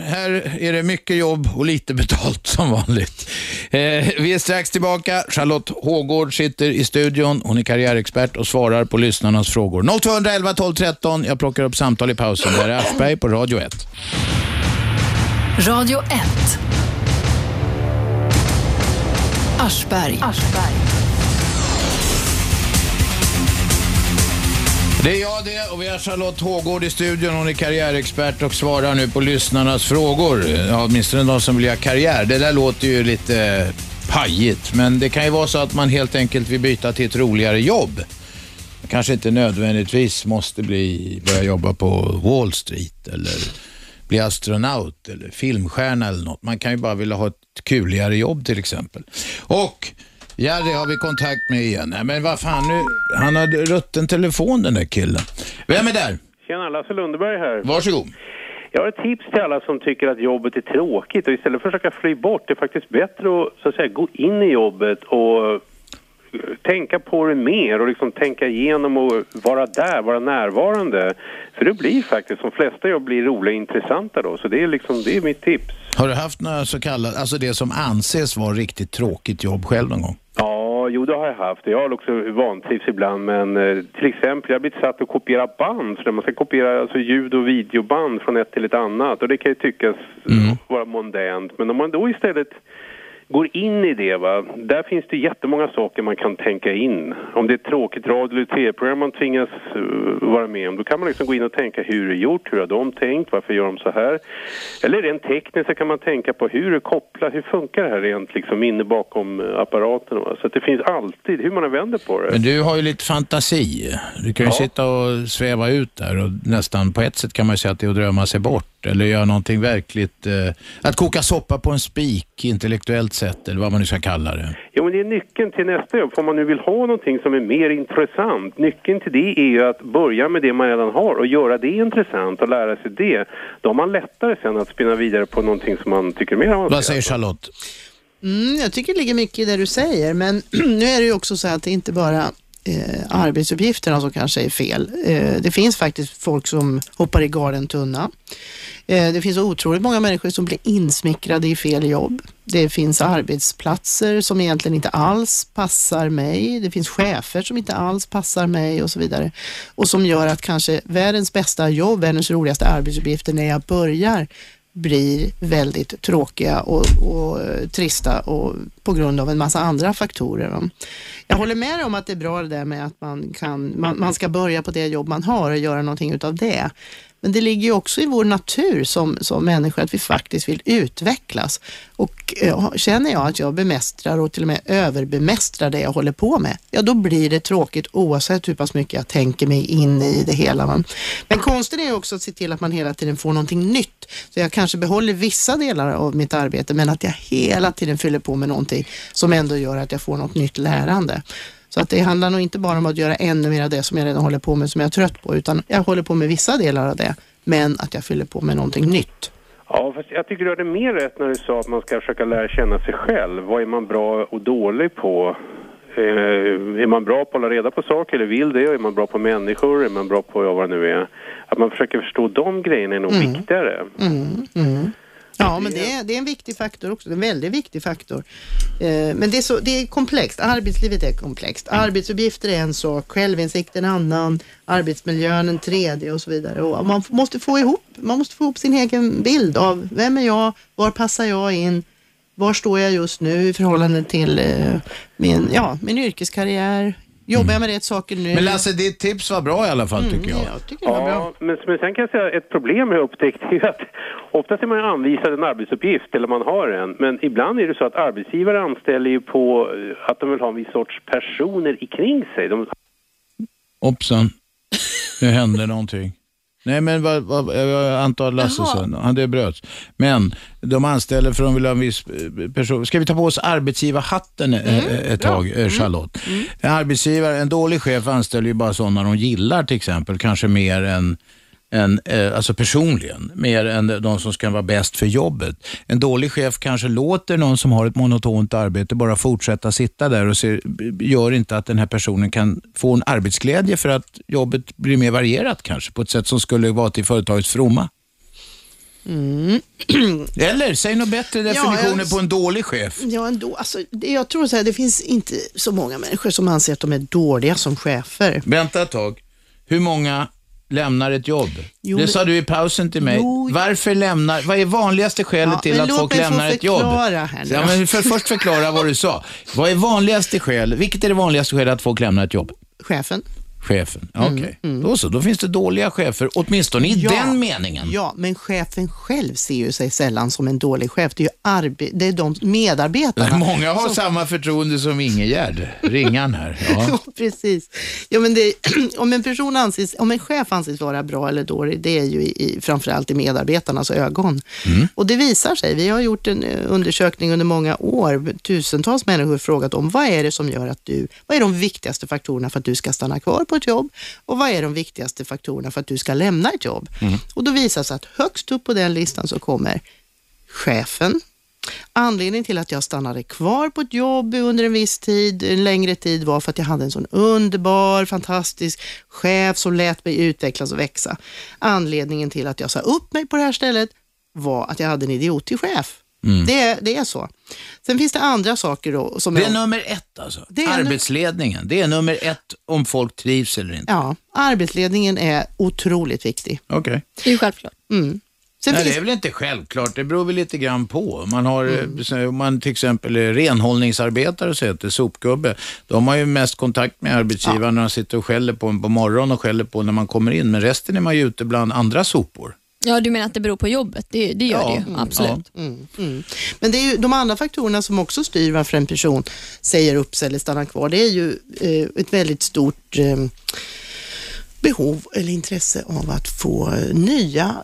här är det mycket jobb och lite betalt som vanligt. Eh, vi är strax tillbaka. Charlotte Hågård sitter i studion. Hon är karriärexpert och svarar på lyssnarnas frågor. 0211 12 13. Jag plockar upp samtal i pausen. Det här är Aschberg på Radio 1. Radio 1. Aschberg. Det är jag det och vi har Charlotte Hågård i studion. Hon är karriärexpert och svarar nu på lyssnarnas frågor. Ja, åtminstone de som vill göra karriär. Det där låter ju lite pajigt, men det kan ju vara så att man helt enkelt vill byta till ett roligare jobb. Man kanske inte nödvändigtvis måste bli, börja jobba på Wall Street eller bli astronaut eller filmstjärna eller något. Man kan ju bara vilja ha ett kuligare jobb till exempel. Och Jerry har vi kontakt med igen. Nej, men vad fan nu, han har rutten telefon den där killen. Vem är där? Tjena, Lasse Lundeberg här. Varsågod. Jag har ett tips till alla som tycker att jobbet är tråkigt och istället för att försöka fly bort, det är faktiskt bättre att, så att säga, gå in i jobbet och eh, tänka på det mer och liksom tänka igenom och vara där, vara närvarande. För det blir faktiskt, de flesta jobb blir roliga och intressanta då, så det är liksom, det är mitt tips. Har du haft några så kallade, alltså det som anses vara riktigt tråkigt jobb själv någon gång? Ja, jo det har jag haft. Jag har också vantrivts ibland men eh, till exempel jag har blivit satt att kopiera band för man ska kopiera alltså, ljud och videoband från ett till ett annat och det kan ju tyckas Mm. vara mondänt men om man då istället går in i det va, där finns det jättemånga saker man kan tänka in. Om det är ett tråkigt radio eller tv-program man tvingas eh, vara med om, då kan man liksom gå in och tänka hur är det gjort, hur har de tänkt, varför gör de så här? Eller rent tekniskt så kan man tänka på hur är det kopplat, hur funkar det här rent liksom inne bakom eh, apparaten? Va? Så att det finns alltid, hur man än vänder på det. Men du har ju lite fantasi. Du kan ju Ja. sitta och sväva ut där och nästan på ett sätt kan man ju säga att det är att drömma sig bort. Bort eller göra någonting verkligt, eh, att koka soppa på en spik intellektuellt sett eller vad man nu ska kalla det. Ja, men det är nyckeln till nästa jobb. Om man nu vill ha någonting som är mer intressant, nyckeln till det är ju att börja med det man redan har och göra det intressant och lära sig det. Då har man lättare sen att spinna vidare på någonting som man tycker mer avancerat. Vad säger Charlotte? Mm, jag tycker det ligger mycket i det du säger, men nu är det ju också så att det inte bara eh, arbetsuppgifterna som kanske är fel. Eh, det finns faktiskt folk som hoppar i galen tunna. Eh, det finns otroligt många människor som blir insmickrade i fel jobb. Det finns arbetsplatser som egentligen inte alls passar mig. Det finns chefer som inte alls passar mig och så vidare. Och som gör att kanske världens bästa jobb, världens roligaste arbetsuppgifter när jag börjar blir väldigt tråkiga och, och eh, trista och på grund av en massa andra faktorer. Jag håller med dig om att det är bra det där med att man, kan, man, man ska börja på det jobb man har och göra någonting utav det. Men det ligger ju också i vår natur som, som människor att vi faktiskt vill utvecklas. Och eh, känner jag att jag bemästrar och till och med överbemästrar det jag håller på med, ja då blir det tråkigt oavsett hur pass mycket jag tänker mig in i det hela. Men konsten är också att se till att man hela tiden får någonting nytt. Så jag kanske behåller vissa delar av mitt arbete men att jag hela tiden fyller på med någonting som ändå gör att jag får något nytt lärande. Så att det handlar nog inte bara om att göra ännu mer av det som jag redan håller på med som jag är trött på utan jag håller på med vissa delar av det men att jag fyller på med någonting nytt. Ja, fast jag tycker du hade mer rätt när du sa att man ska försöka lära känna sig själv. Vad är man bra och dålig på? Eh, är man bra på att hålla reda på saker eller vill det? Är man bra på människor? Är man bra på ja, vad det nu är? Att man försöker förstå de grejerna är nog Mm. viktigare. Mm, mm. Ja, men det är, det är en viktig faktor också. En väldigt viktig faktor. Eh, men det är, så, det är komplext. Arbetslivet är komplext. Arbetsuppgifter är en sak, självinsikt en annan, arbetsmiljön en tredje och så vidare. Och man måste få ihop, man måste få ihop sin egen bild av vem är jag, var passar jag in, var står jag just nu i förhållande till eh, min, ja, min yrkeskarriär. Jobbar jag med rätt saker nu? Men Lasse, ditt tips var bra i alla fall tycker jag. Jag tycker det var bra. Ja, men, men sen kan jag säga ett problem jag upptäckt är ju att oftast är man ju anvisad en arbetsuppgift eller man har en. Men ibland är det så att arbetsgivare anställer ju på eh, att de vill ha en viss sorts personer i kring sig. De, Hoppsan, det hände någonting. Nej men vad, vad, jag antar att Lasse sa, han det bröts. Men de anställer för de vill ha en viss eh, person. Ska vi ta på oss arbetsgivarhatten eh, ett tag, eh, Charlotte? En arbetsgivare, en dålig chef anställer ju bara sådana de gillar till exempel, kanske mer än än, eh, alltså personligen, mer än de som ska vara bäst för jobbet. En dålig chef kanske låter någon som har ett monotont arbete bara fortsätta sitta där och ser, gör inte att den här personen kan få en arbetsglädje för att jobbet blir mer varierat kanske på ett sätt som skulle vara till företagets fromma. Mm. Eller, säg något bättre Ja, definitioner jag- på en dålig chef. Ja, ändå. Alltså, det, jag tror så här, det finns inte så många människor som anser att de är dåliga som chefer. Vänta ett tag. Hur många lämnar ett jobb? Jo, det sa du i pausen till mig. Jo. Varför lämnar, vad är vanligaste skälet Ja, till att låt folk mig lämnar ett jobb? här nu ja, men för, först förklara vad du sa. Vad är vanligaste skäl, vilket är det vanligaste skälet att folk lämnar ett jobb? Chefen. Chefen, okej. Då så, då finns det dåliga chefer, åtminstone i Ja. den meningen. Ja, men chefen själv ser ju sig sällan som en dålig chef. Det är ju arbe- det är de medarbetarna. Många har som- samma förtroende som Ingegärd, ringan här. Ja. Ja, precis. Ja, men det, om, en person anses, om en chef anses vara bra eller dålig, det är ju i, i, framförallt i medarbetarnas ögon. Och det visar sig. Vi har gjort en eh, undersökning under många år. Tusentals människor har frågat om vad är det som gör att du, vad är de viktigaste faktorerna för att du ska stanna kvar på ett jobb och vad är de viktigaste faktorerna för att du ska lämna ett jobb? Och då visar det sig att högst upp på den listan så kommer chefen, Anledningen till att jag stannade kvar på ett jobb under en viss tid, en längre tid, var för att jag hade en sån underbar, fantastisk chef som lät mig utvecklas och växa. Anledningen till att jag sa upp mig på det här stället var att jag hade en idiotig chef. Mm. Det, är- det är så. Sen finns det andra saker då. Som Det är jag, nummer ett alltså. Det Arbetsledningen, det är nummer ett om folk trivs eller inte. ja, arbetsledningen är otroligt viktig. Okej. Det är ju självklart. Mm. Sen Nej, finns, det är väl inte självklart, det beror väl lite grann på. Man har, Mm. eh, om man till exempel är renhållningsarbetare och så heter sopgubbe, de har ju mest kontakt med arbetsgivaren när de sitter och skäller på en på morgonen och skäller på när man kommer in, men resten är man ju ute bland andra sopor. Ja, du menar att det beror på jobbet? Det, det gör Ja, det ju, mm, absolut. Mm, mm. Men det är ju de andra faktorerna som också styr varför en person säger upp sig eller stannar kvar. Det är ju eh, ett väldigt stort eh, behov eller intresse av att få nya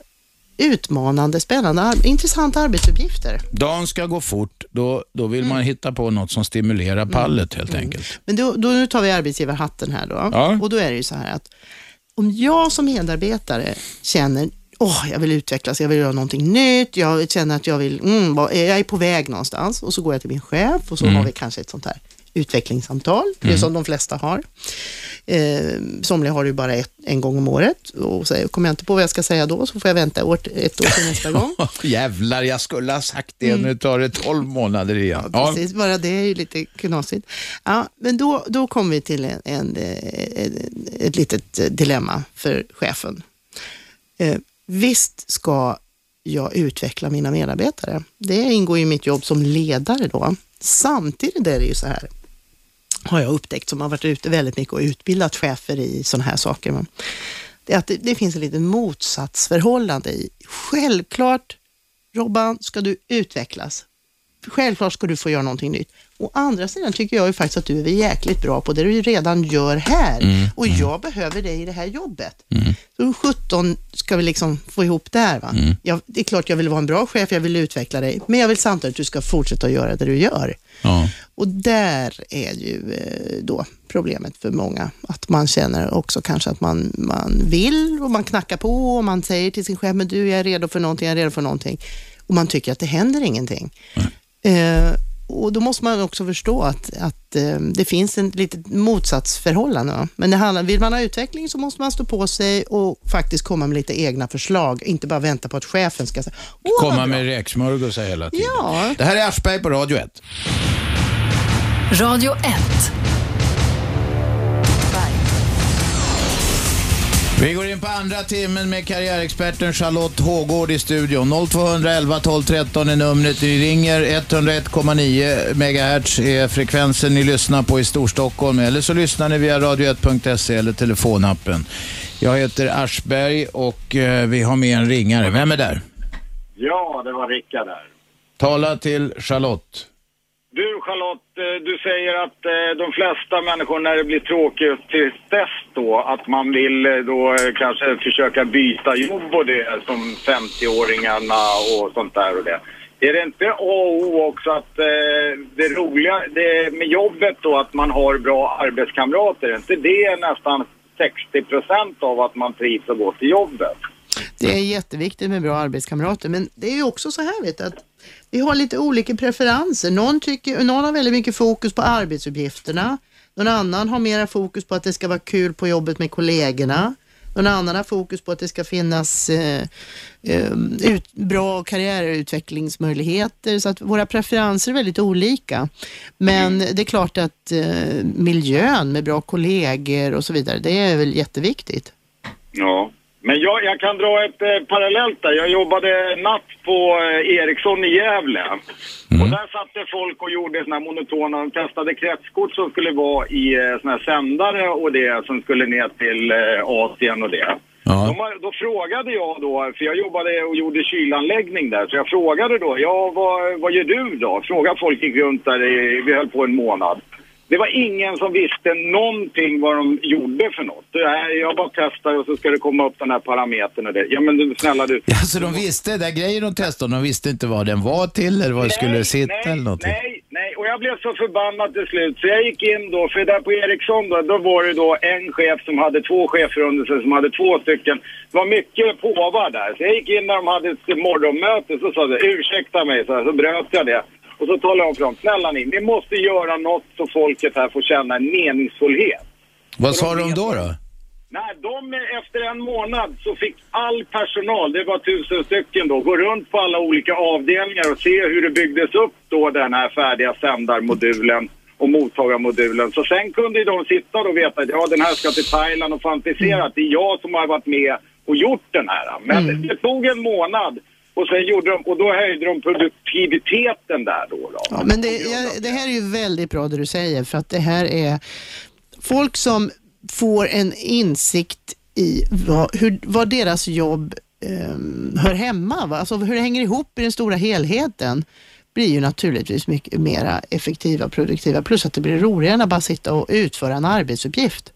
utmanande, spännande, intressanta arbetsuppgifter. Dagen ska gå fort, då, då vill Mm. man hitta på något som stimulerar pallet helt enkelt. Men då, då, nu tar vi arbetsgivarhatten här då. Ja. Och då är det ju så här att om jag som medarbetare känner Åh, jag vill utvecklas, jag vill göra någonting nytt, jag känner att jag vill, mm, jag är på väg någonstans och så går jag till min chef och så Mm. har vi kanske ett sånt här utvecklingssamtal, det är som de flesta har. Eh, somliga har det ju bara ett, en gång om året och säger, kommer jag inte på vad jag ska säga då så får jag vänta år, ett år till nästa gång. Jävlar, jag skulle ha sagt det. Mm. Nu tar det 12 månader igen. Ja, Precis, bara det är ju lite knasigt. Ja, men då, då kommer vi till en, en, eh, ett litet dilemma för chefen. Eh, visst ska jag utveckla mina medarbetare. Det ingår i mitt jobb som ledare då. Samtidigt är det ju så här, har jag upptäckt, som har varit ute väldigt mycket och utbildat chefer i sådana här saker. Det är att det, det finns ett litet motsatsförhållande i. Självklart, Robban, ska du utvecklas. Självklart ska du få göra någonting nytt. Å andra sidan tycker jag ju faktiskt att du är jäkligt bra på det du redan gör här. Mm, Och jag behöver dig i det här jobbet. Så hur 17 ska vi liksom få ihop det här? Va? Mm. Jag, det är klart jag vill vara en bra chef, jag vill utveckla dig, men jag vill samtidigt att du ska fortsätta att göra det du gör. ja. Och där är ju eh, då problemet för många, att man känner också kanske att man, man vill och man knackar på och man säger till sin chef, men du jag är redo för någonting, jag är redo för någonting. Och man tycker att det händer ingenting. Eh, och då måste man också förstå att, att eh, det finns ett litet motsatsförhållande. Men det handlar, vill man ha utveckling så måste man stå på sig och faktiskt komma med lite egna förslag, inte bara vänta på att chefen ska säga, Komma bra." med räksmörgåsar hela tiden. Ja. Det här är Aschberg på Radio 1. Radio 1. Vi går in på andra timmen med karriärexperten Charlotte Hågård i studion. 0211 12 13 är numret ni ringer. 101,9 MHz är frekvensen ni lyssnar på i Storstockholm. Eller så lyssnar ni via radio1.se eller telefonappen. Jag heter Aschberg och eh, vi har med en ringare. Vem är där? Ja, det var Rickard där. Tala till Charlotte. Du Charlotte, eh, du säger att eh, de flesta människor när det blir tråkigt till dess då att man vill eh, då kanske försöka byta jobb och det som 50-åringarna och sånt där och det. Är det inte A och O också att det roliga det med jobbet då att man har bra arbetskamrater? Är inte det nästan 60 procent av att man trivs och går till jobbet? Det är jätteviktigt med bra arbetskamrater, men det är ju också så här vet du, att vi har lite olika preferenser. Någon, tycker, någon har väldigt mycket fokus på arbetsuppgifterna. Någon annan har mera fokus på att det ska vara kul på jobbet med kollegorna. Någon annan har fokus på att det ska finnas eh, eh ut, bra karriärutvecklingsmöjligheter. Så att våra preferenser är väldigt olika. Men det är klart att eh, miljön med bra kollegor och så vidare, det är väl jätteviktigt. Ja. Men jag, jag kan dra ett eh, parallellt där. Jag jobbade natt på eh, Ericsson i Gävle. Och där satt det folk och gjorde såna här monotona, de testade kretskort som skulle vara i eh, såna här sändare och det som skulle ner till eh, Asien och det. De, har- då frågade jag då, för jag jobbade och gjorde kylanläggning där, så jag frågade då, ja vad, vad gör du då? Frågade folk gick runt där, i, vi höll på en månad. Det var ingen som visste någonting vad de gjorde för något. Det jag bara testar och så ska det komma upp den här parametern och det. Ja men du, snälla du. Ja, så de visste, där grejen de testade, de visste inte vad den var till eller vad det skulle sitta eller någonting. Nej, nej, och jag blev så förbannad till slut så jag gick in då, för där på Ericsson då, då var det då en chef som hade två chefer under sig som hade två stycken. Det var mycket påvar där, så jag gick in när de hade ett morgonmöte så sa jag ursäkta mig, så, här, så bröt jag det. Och så talade jag om för dem, snälla ni, ni måste göra något så folket här får känna en meningsfullhet. Vad sa de då? då? Nej, de efter en månad så fick all personal, det var tusen stycken då, gå runt på alla olika avdelningar och se hur det byggdes upp då den här färdiga sändarmodulen och mottagarmodulen. Så sen kunde de sitta och veta att ja, den här ska till Thailand och fantisera att det är jag som har varit med och gjort den här. Men det tog en månad och sen gjorde de, och då höjde de produktiviteten där då. då. Ja, men det, jag, det här är ju väldigt bra det du säger för att det här är folk som får en insikt i vad, hur, vad deras jobb ehm, hör hemma, va? alltså hur det hänger ihop i den stora helheten blir ju naturligtvis mycket mera effektiva och produktiva plus att det blir roligare än att bara sitta och utföra en arbetsuppgift.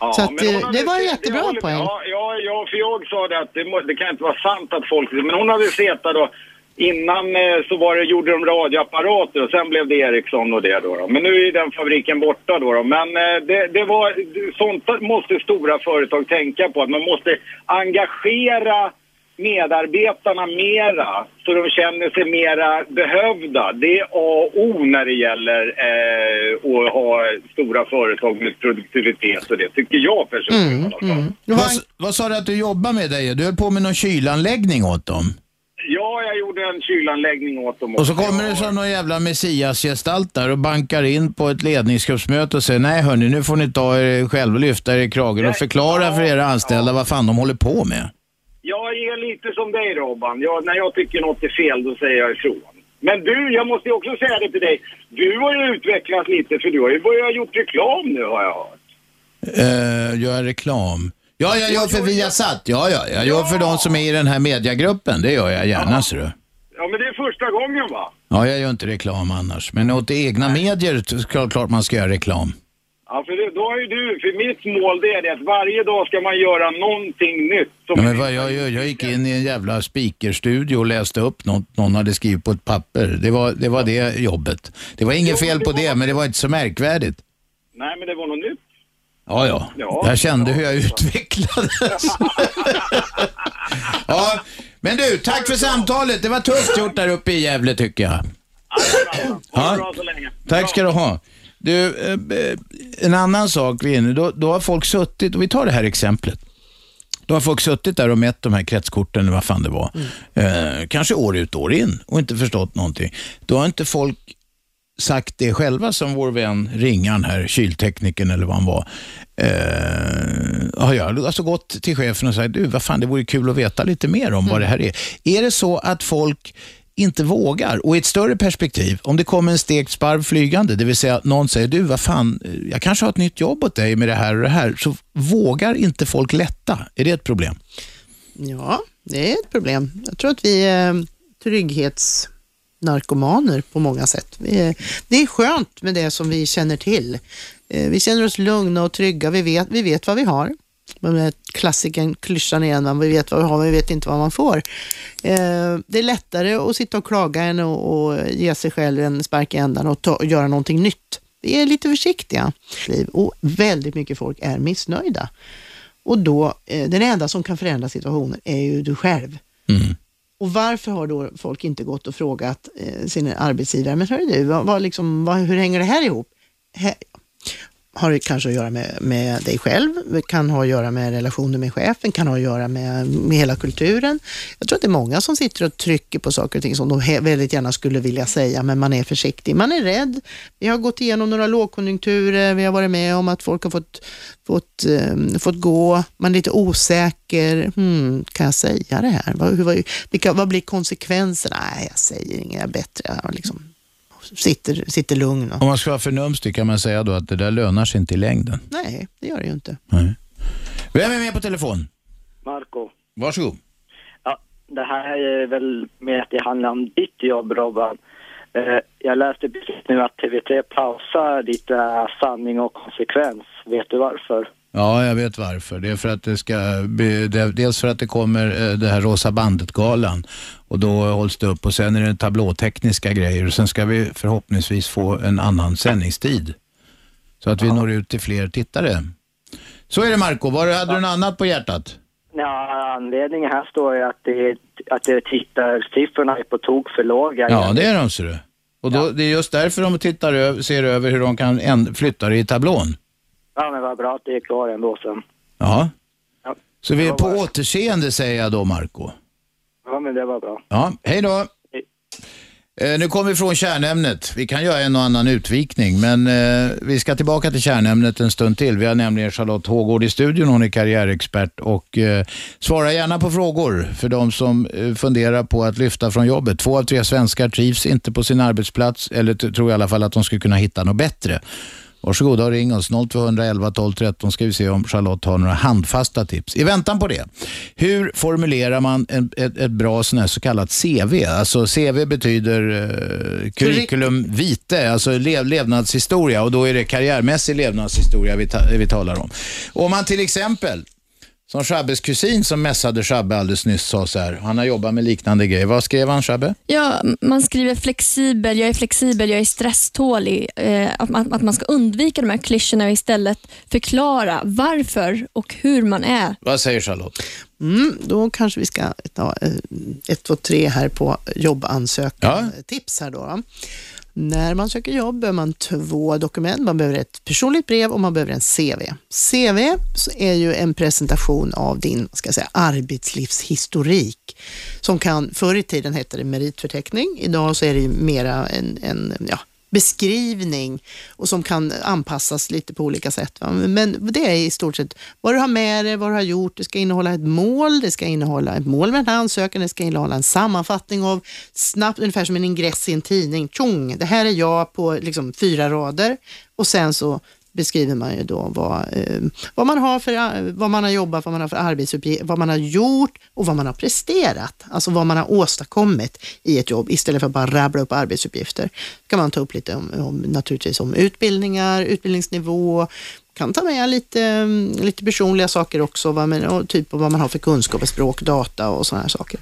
Ja, Så att, eh, hade det var en jättebra håller poäng. Ja, ja, ja, för jag sa det att det, det kan inte vara sant att folk... Men hon hade sett då. Innan eh, så var det, gjorde de radioapparater och sen blev det Ericsson och det då. då. Men nu är den fabriken borta då. då. Men eh, det, det var, sånt måste stora företag tänka på. Att man måste engagera medarbetarna mera så de känner sig mera behövda. Det är A och O när det gäller eh, att ha stora företag med produktivitet och det tycker jag personligen. alla fall. Vad, vad sa du att du jobbar med dig? Du höll på med någon kylanläggning åt dem? Ja, jag gjorde en kylanläggning åt dem Och så kommer det som någon jävla messiasgestalt där och bankar in på ett ledningsgruppsmöte och säger nej hörni, nu får ni ta er själva lyfta er i kragen och förklara för era anställda vad fan de håller på med. Jag är lite som dig Robban. Jag, när jag tycker något är fel då säger jag ifrån. Men du, jag måste ju också säga det till dig. Du har ju utvecklats lite för du har ju börjat gjort reklam nu har jag hört. Uh, gör reklam. Ja, jag gör för Viasat. Ja, ja, jag gör för de som är i den här mediagruppen. Det gör jag gärna, ser du. Ja, men det är första gången va? Ja, jag gör inte reklam annars. Men åt egna medier klart man ska göra reklam. Ja, för då har ju du, för mitt mål det är det att varje dag ska man göra någonting nytt. Ja, men vad jag, jag, jag gick in i en jävla speakerstudio och läste upp något någon hade skrivit på ett papper. Det var, det var det jobbet. Det var inget fel på det, men det var inte så märkvärdigt. Nej, men det var något nytt. Ja, ja. Ja. Jag kände hur jag utvecklades. ja, men du, tack för samtalet. Det var tufft gjort där uppe i Gävle tycker jag. Det bra så länge. Tack ska du ha. Du, eh, en annan sak vi är inne, då, då har folk suttit, och vi tar det här exemplet. Då har folk suttit där och mätt de här kretskorten, vad fan det var. Eh, kanske år ut år in och inte förstått någonting. Då har inte folk sagt det själva som vår vän Ringan här, kylteknikern eller vad han var. Eh, har jag alltså gått till chefen och sagt, du vad fan det vore kul att veta lite mer om vad det här är. Är det så att folk inte vågar. Och i ett större perspektiv, om det kommer en stekt sparv flygande, det vill säga att någon säger, du vad fan, jag kanske har ett nytt jobb åt dig med det här och det här, så vågar inte folk lätta. Är det ett problem? Ja, det är ett problem. Jag tror att vi är trygghetsnarkomaner på många sätt. Vi är, det är skönt med det som vi känner till. Eh, vi känner oss lugna och trygga. Vi vet, vi vet vad vi har. Den där klassikern, klyschan igen, man vi vet vad vi har men vi vet inte vad man får. Eh, det är lättare att sitta och klaga än att och ge sig själv en spark i ändan och, ta, och göra någonting nytt. Vi är lite försiktiga. Och väldigt mycket folk är missnöjda. Och då, eh, den enda som kan förändra situationen är ju du själv. Och varför har då folk inte gått och frågat eh, sin arbetsgivare, men hörru du, vad, vad liksom, vad, hur hänger det här ihop? Har det kanske att göra med, med dig själv, kan ha att göra med relationer med chefen, kan ha att göra med, med hela kulturen. Jag tror att det är många som sitter och trycker på saker och ting som de väldigt gärna skulle vilja säga, men man är försiktig. Man är rädd. Vi har gått igenom några lågkonjunkturer, vi har varit med om att folk har fått, fått, um, fått gå, man är lite osäker. Hmm, kan jag säga det här? Vad, hur, vad, vilka, vad blir konsekvenserna? Nej, jag säger inget, jag är bättre. Jag liksom sitter, sitter lugn. Och, Om man ska vara förnumstig kan man säga då att det där lönar sig inte i längden. nej, det gör det ju inte. Vem är med på telefon? Marco. Varsågod. Ja, det här är väl mer att det handlar om ditt jobb, Robban. Eh, Jag läste precis nu att TV3 pausar ditt eh, sanning och konsekvens. Vet du varför? Ja, jag vet varför. Det är för att det ska, bli- dels för att det kommer eh, det här Rosa bandet-galan och då hålls det upp och sen är det tablåtekniska grejer och sen ska vi förhoppningsvis få en annan sändningstid så att vi når ut till fler tittare. Så är det Marco. Var hade du något annat på hjärtat? Ja, anledningen här står ju att, det, att det tittarsiffrorna är på tok för låga. Ja, det är de ser du. Och då, det är just därför de tittar över, ser över hur de kan flytta det i tablån. Ja, men vad bra att det är klar ändå sen. Ja. Ja. Så vi är på återseende säger jag då Marco. Ja, men det var bra. Ja, hej då. Eh, nu kommer vi från kärnämnet. Vi kan göra en och annan utvikning, men eh, vi ska tillbaka till kärnämnet en stund till. Vi har nämligen Charlotte Hågård i studion. Hon är karriärexpert och eh, svara gärna på frågor för de som eh, funderar på att lyfta från jobbet. Två av tre svenskar trivs inte på sin arbetsplats eller tror i alla fall att de skulle kunna hitta något bättre. Varsågoda och ring oss. 0211 12 13 ska vi se om Charlotte har några handfasta tips. I väntan på det, hur formulerar man en, ett, ett bra sån så kallat CV? Alltså CV betyder eh, curriculum vitae, alltså lev, levnadshistoria och då är det karriärmässig levnadshistoria vi, ta, vi talar om. Om man till exempel som Shabbes kusin som mässade Shabbe alldeles nyss sa så här, han har jobbat med liknande grejer. Vad skrev han Shabbe? Ja, man skriver flexibel, jag är flexibel, jag är stresstålig. Eh, att, man, att man ska undvika de här klyschorna och istället förklara varför och hur man är. Vad säger Charlotte? Mm, då kanske vi ska ta eh, ett, två, tre här på jobbansökan. Tips här då. När man söker jobb behöver man två dokument. Man behöver ett personligt brev och man behöver en CV. CV är ju en presentation av din ska jag säga, arbetslivshistorik som kan, förr i tiden hette det meritförteckning. Idag så är det ju mera en, en ja, beskrivning och som kan anpassas lite på olika sätt. Va? Men det är i stort sett vad du har med dig, vad du har gjort. Det ska innehålla ett mål, det ska innehålla ett mål med den här ansökan, det ska innehålla en sammanfattning av snabbt, ungefär som en ingress i en tidning. Tjong, det här är jag på liksom fyra rader och sen så beskriver man ju då vad, eh, vad, man har för, vad man har jobbat, vad man har för arbetsuppgifter, vad man har gjort och vad man har presterat. Alltså vad man har åstadkommit i ett jobb istället för att bara rabbla upp arbetsuppgifter. Då kan man ta upp lite om, om naturligtvis om utbildningar, utbildningsnivå, kan ta med lite, lite personliga saker också, vad man, typ vad man har för kunskaper, språk, data och sådana här saker.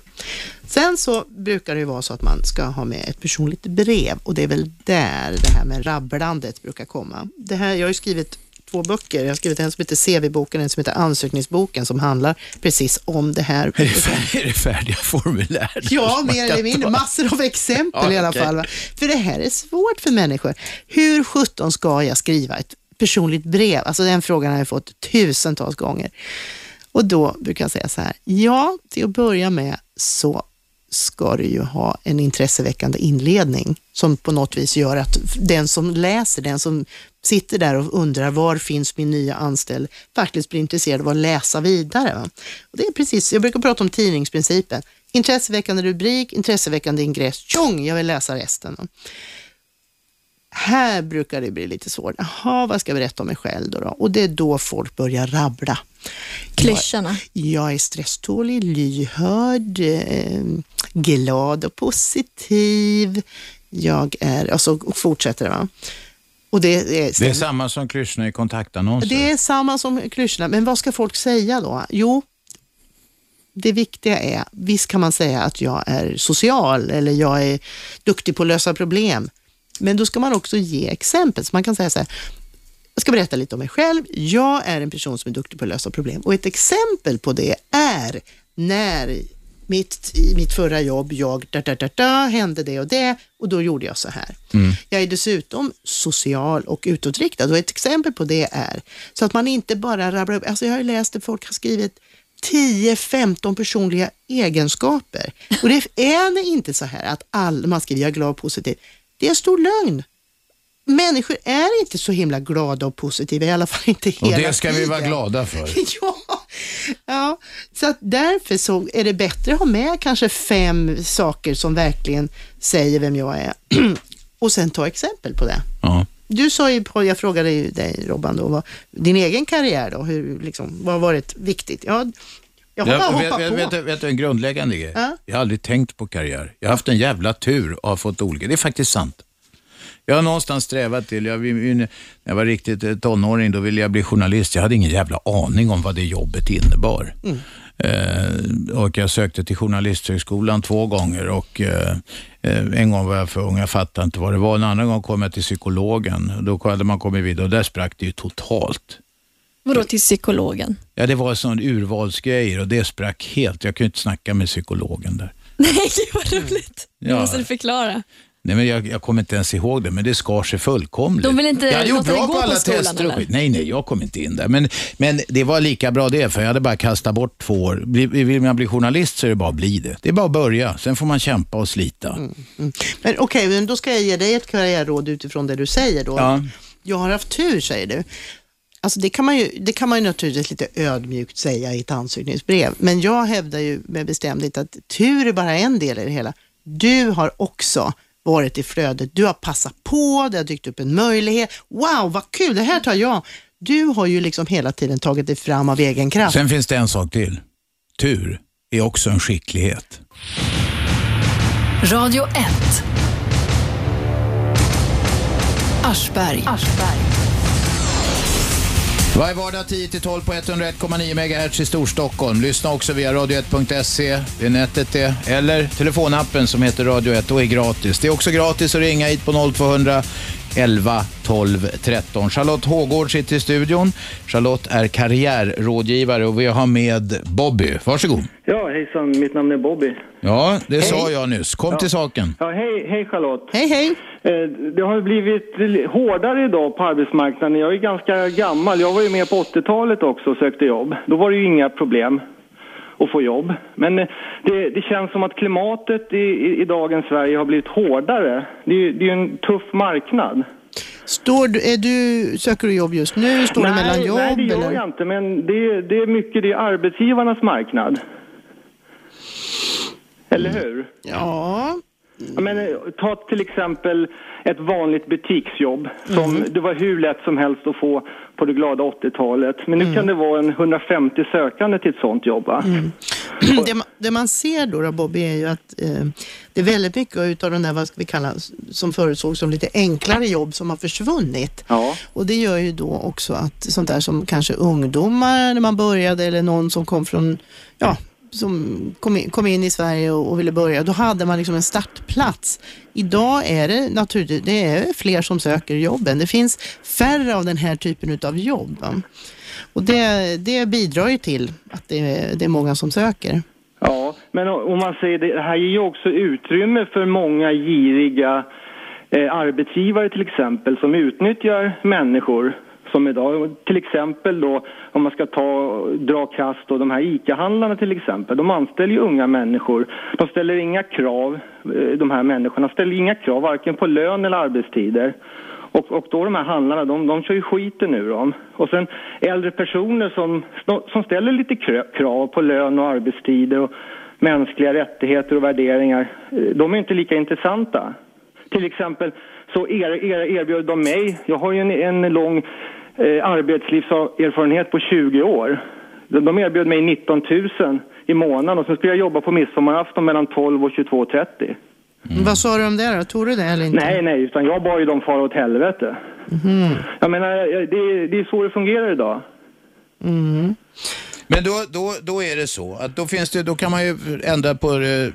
Sen så brukar det ju vara så att man ska ha med ett personligt brev och det är väl där det här med rabblandet brukar komma. Det här, jag har ju skrivit två böcker. Jag har skrivit en som heter CV-boken och en som heter Ansökningsboken som handlar precis om det här. Är det, fär, är det färdiga formulär? Ja, mer eller mindre. Massor av exempel ja, i alla okay. fall. Va? För det här är svårt för människor. Hur sjutton ska jag skriva ett personligt brev? Alltså den frågan har jag fått tusentals gånger. Och då brukar jag säga så här, ja, till att börja med så ska du ju ha en intresseväckande inledning som på något vis gör att den som läser, den som sitter där och undrar var finns min nya anställd, faktiskt blir intresserad av att läsa vidare. Och det är precis, jag brukar prata om tidningsprincipen. Intresseväckande rubrik, intresseväckande ingress, tjong, jag vill läsa resten. Här brukar det bli lite svårt. Jaha, vad ska jag berätta om mig själv då? då? Och det är då folk börjar rabbla. Klyschorna. Jag, jag är stresstålig, lyhörd, eh, glad och positiv. Jag är, och så fortsätter det. Va? Och det, är, det är samma som klyschorna i kontaktannonser? Det är samma som klyschorna, men vad ska folk säga då? Jo, det viktiga är, visst kan man säga att jag är social eller jag är duktig på att lösa problem. Men då ska man också ge exempel. Så man kan säga så här, jag ska berätta lite om mig själv. Jag är en person som är duktig på att lösa problem och ett exempel på det är när mitt, i mitt förra jobb, jag, da, da, da, da, hände det och det och då gjorde jag så här. Mm. Jag är dessutom social och utåtriktad och ett exempel på det är så att man inte bara rabblar upp, alltså jag har ju läst att folk har skrivit 10-15 personliga egenskaper. Och det är inte så här att all, man skriver jag är glad och positiv. Det är en stor lögn. Människor är inte så himla glada och positiva, i alla fall inte hela tiden. Och det ska tiden. vi vara glada för. ja, ja, så att därför så är det bättre att ha med kanske fem saker som verkligen säger vem jag är och sen ta exempel på det. Ja. Du sa ju, jag frågade ju dig Robban, då, vad, din egen karriär då, hur, liksom, vad har varit viktigt? Ja, jag har bara hoppat vet, på. Vet, vet, vet du en grundläggande grej? Ja. Jag har aldrig tänkt på karriär. Jag har haft en jävla tur och har fått olika. Det är faktiskt sant. Jag har någonstans strävat till, jag, när jag var riktigt eh, tonåring, då ville jag bli journalist. Jag hade ingen jävla aning om vad det jobbet innebar. Mm. Eh, och jag sökte till Journalisthögskolan två gånger och eh, eh, en gång var jag för ung, jag fattade inte vad det var. En annan gång kom jag till psykologen. Då hade man kommit vidare och där sprack det ju totalt. Vadå till psykologen? Ja, det var sån urvalsgrejer och det sprack helt. Jag kunde inte snacka med psykologen där. Nej, vad roligt. Nu Ja. måste du förklara. Nej, men jag, jag kommer inte ens ihåg det, men det skar sig fullkomligt. De vill inte jag dig bra gå på alla tester och. Nej, nej, jag kom inte in där. Men, men det var lika bra det, för jag hade bara kastat bort två år. Vill man bli journalist så är det bara att bli det. Det är bara att börja, sen får man kämpa och slita. Men okej, men då ska jag ge dig ett karriärråd utifrån det du säger då. Ja. Jag har haft tur, säger du. Alltså det kan, man ju, det kan man ju naturligtvis lite ödmjukt säga i ett ansökningsbrev, men jag hävdar ju med bestämdhet att tur är bara en del i det hela. Du har också varit i flödet. Du har passat på, det har dykt upp en möjlighet. Wow, vad kul, det här tar jag. Du har ju liksom hela tiden tagit dig fram av egen kraft. Sen finns det en sak till. Tur är också en skicklighet. Radio 1. Aschberg. Varje vardag 10-12 på 101,9 MHz i Storstockholm. Lyssna också via radio1.se, det är nätet det, eller telefonappen som heter Radio 1 och är gratis. Det är också gratis att ringa hit på 0200 11 12 13. Charlotte Hågård sitter i studion. Charlotte är karriärrådgivare och vi har med Bobby. Varsågod. Ja, hejsan. Mitt namn är Bobby. Ja, det sa jag nyss. Kom Ja. till saken. Ja, hej, hej Charlotte. Hej, hej. Det har blivit hårdare idag på arbetsmarknaden. Jag är ganska gammal. Jag var ju med på 80-talet också och sökte jobb. Då var det ju inga problem att få jobb. Men eh, det, det känns som att klimatet i, i, i dagens Sverige har blivit hårdare. Det är ju det är ju en tuff marknad. Står du, är du, söker du jobb just nu? Står du mellan jobb? nej, det gör eller? jag inte. Men det, det är mycket det är arbetsgivarnas marknad. Eller hur? Ja. Ja, men, ta till exempel ett vanligt butiksjobb som det var hur lätt som helst att få på det glada 80-talet. Men nu kan det vara en 150 sökande till ett sånt jobb. Va? det, man, det man ser då, då Bobby är ju att eh, det är väldigt mycket av de där, vad ska vi kalla, som förutsågs som lite enklare jobb som har försvunnit. Ja. Och det gör ju då också att sånt där som kanske ungdomar när man började eller någon som kom från, ja, som kom in, kom in i Sverige och, och ville börja, då hade man liksom en startplats. Idag är det naturligtvis, det är fler som söker jobben. Det finns färre av den här typen av jobb. Och det, det bidrar ju till att det, är- det är många som söker. Ja, men om man säger det, det här ger ju också utrymme för många giriga eh, arbetsgivare till exempel som utnyttjar människor som idag, till exempel då om man ska ta, dra kast då, de här ICA-handlarna till exempel, de anställer ju unga människor. De ställer inga krav, eh, de här människorna ställer inga krav varken på lön eller arbetstider. Och, och då de här handlarna, de, de kör ju skiten ur dem. Och sen äldre personer som, som ställer lite krav på lön och arbetstider och mänskliga rättigheter och värderingar, eh, de är inte lika intressanta. Till exempel så er, er, erbjöd de mig, jag har ju en, en lång eh, arbetslivserfarenhet på 20 år. De, de erbjöd mig 19 000 i månaden och sen skulle jag jobba på midsommarafton mellan 12 och 22.30. Vad sa du om det då? Tog du det eller inte? Nej, nej, utan jag bad ju dem fara åt helvete. Mhm. Jag menar, det, det är så det fungerar idag. Mm. Men då, då, då är det så att då, finns det, då kan man ju ändra på det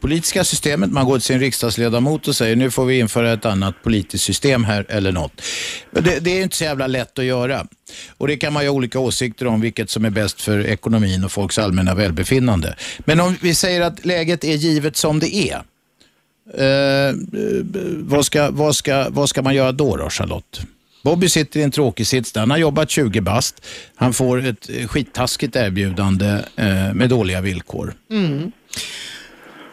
politiska systemet. Man går till sin riksdagsledamot och säger nu får vi införa ett annat politiskt system här eller något. Det, det är inte så jävla lätt att göra. Och det kan man ju ha olika åsikter om vilket som är bäst för ekonomin och folks allmänna välbefinnande. Men om vi säger att läget är givet som det är. Eh, eh vad, ska, vad, ska, vad ska man göra då, då Charlotte? Bobby sitter i en tråkig sits där. Han har jobbat 20 bast. Han får ett eh, skittaskigt erbjudande eh, med dåliga villkor. Mm.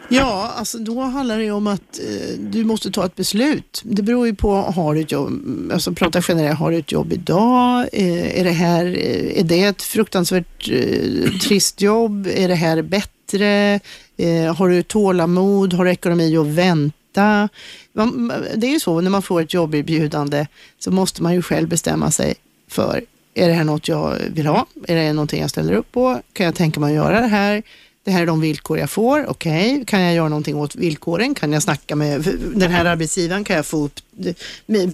Ja, alltså då handlar det ju om att eh, du måste ta ett beslut. Det beror ju på, har du ett jobb, alltså prata generellt, har du ett jobb idag? Eh, är, det här, eh, är det ett fruktansvärt eh, trist jobb? Är det här bättre? Eh, har du tålamod? Har du ekonomi att vänta? Hitta... det är ju så, när man får ett jobberbjudande så måste man ju själv bestämma sig för, är det här något jag vill ha? Är det någonting jag ställer upp på? Kan jag tänka mig att göra det här? Det här är de villkor jag får. Okej, kan jag göra någonting åt villkoren? Kan jag snacka med den här arbetsgivaren? Kan jag få upp,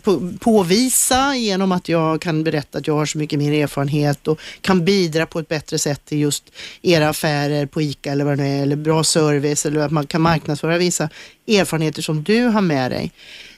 på- påvisa genom att jag kan berätta att jag har så mycket mer erfarenhet och kan bidra på ett bättre sätt till just era affärer på ICA eller vad det nu är, eller bra service eller att man kan marknadsföra vissa erfarenheter som du har med dig.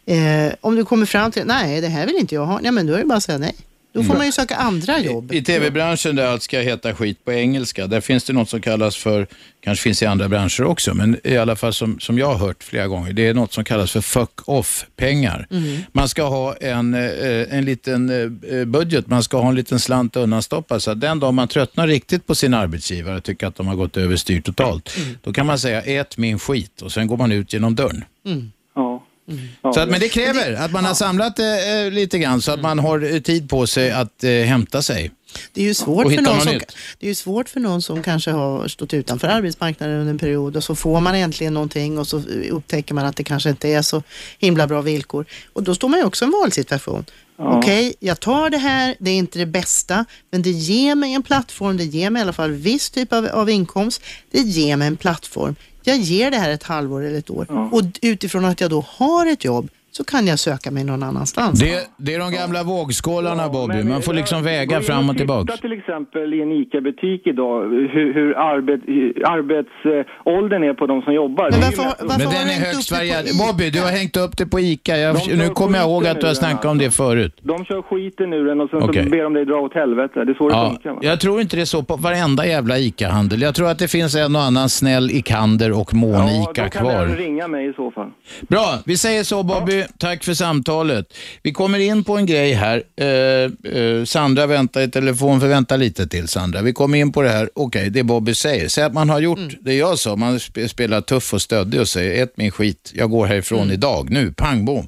Eh, om du kommer fram till, nej det här vill inte jag ha, nej men då är det bara att säga nej. Då får Mm. man ju söka andra jobb. I tv-branschen där allt ska heta skit på engelska, där finns det något som kallas för, kanske finns i andra branscher också, men i alla fall som, som jag har hört flera gånger, det är något som kallas för fuck off-pengar. Mm. Man ska ha en, eh, en liten eh, budget, man ska ha en liten slant undanstoppad så att den dag man tröttnar riktigt på sin arbetsgivare och tycker att de har gått överstyr totalt, då kan man säga ät min skit och sen går man ut genom dörren. Mm. Ja. Så att, men det kräver att man har samlat eh, eh, lite grann så att man har eh, tid på sig att eh, hämta sig. Det är ju svårt för någon som, nytt. det är ju svårt för någon som kanske har stått utanför arbetsmarknaden under en period och så får man äntligen någonting och så upptäcker man att det kanske inte är så himla bra villkor. Och då står man ju också i en valsituation. Ja. Okej, jag tar det här, det är inte det bästa, men det ger mig en plattform, det ger mig i alla fall viss typ av, av inkomst, det ger mig en plattform. Jag ger det här ett halvår eller ett år. Och utifrån att jag då har ett jobb så kan jag söka mig någon annanstans. Det, det är de gamla vågskålarna Bobby. Man får liksom väga fram och tillbaka. Titta till exempel i en ICA-butik idag hur, hur arbet, arbetsåldern är på de som jobbar. Men Men den är högst varierad. Bobby, du har hängt upp det på ICA. Jag, nu kommer jag ihåg att du har snackat om det förut. De kör skiten ur den och sen Okej. så ber de dig dra åt helvete. Det är så det Ja, funkar. Va? jag tror inte det är så på varenda jävla ICA-handel. Jag tror att det finns en och annan snäll Ikander och mån-ICA då kan kvar. ringa mig i så fall. Bra, vi säger så Bobby. Tack för samtalet. Vi kommer in på en grej här. Eh, eh, Sandra väntar i telefon, för vänta lite till Sandra. Vi kommer in på det här, okej, det Bobby säger. Säg att man har gjort det jag sa, man sp- spelar tuff och stöddig och säger, ett min skit, jag går härifrån idag, nu, pang bom.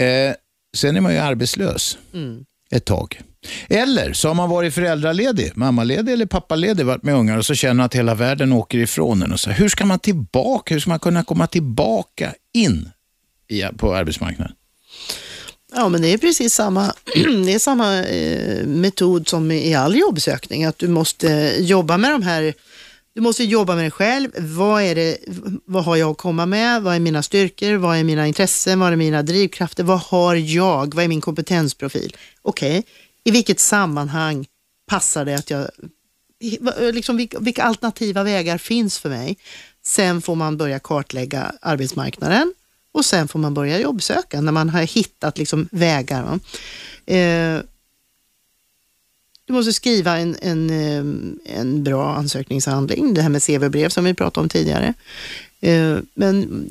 Eh, sen är man ju arbetslös Mm. ett tag. Eller så har man varit föräldraledig, mammaledig eller pappaledig, varit med ungar och så känner att hela världen åker ifrån en. Och så, hur ska man tillbaka? Hur ska man kunna komma tillbaka in på arbetsmarknaden? Ja, men det är precis samma, det är samma eh, metod som i all jobbsökning, att du måste jobba med de här du måste jobba med dig själv. Vad, är det, vad har jag att komma med? Vad är mina styrkor? Vad är mina intressen? Vad är mina drivkrafter? Vad har jag? Vad är min kompetensprofil? Okej, i vilket sammanhang passar det att jag... Eh, liksom, vilka, vilka alternativa vägar finns för mig? Sen får man börja kartlägga arbetsmarknaden och sen får man börja jobbsöka när man har hittat liksom vägar. va. Eh, du måste skriva en, en, eh, en bra ansökningshandling, det här med CV-brev som vi pratade om tidigare. Eh, Men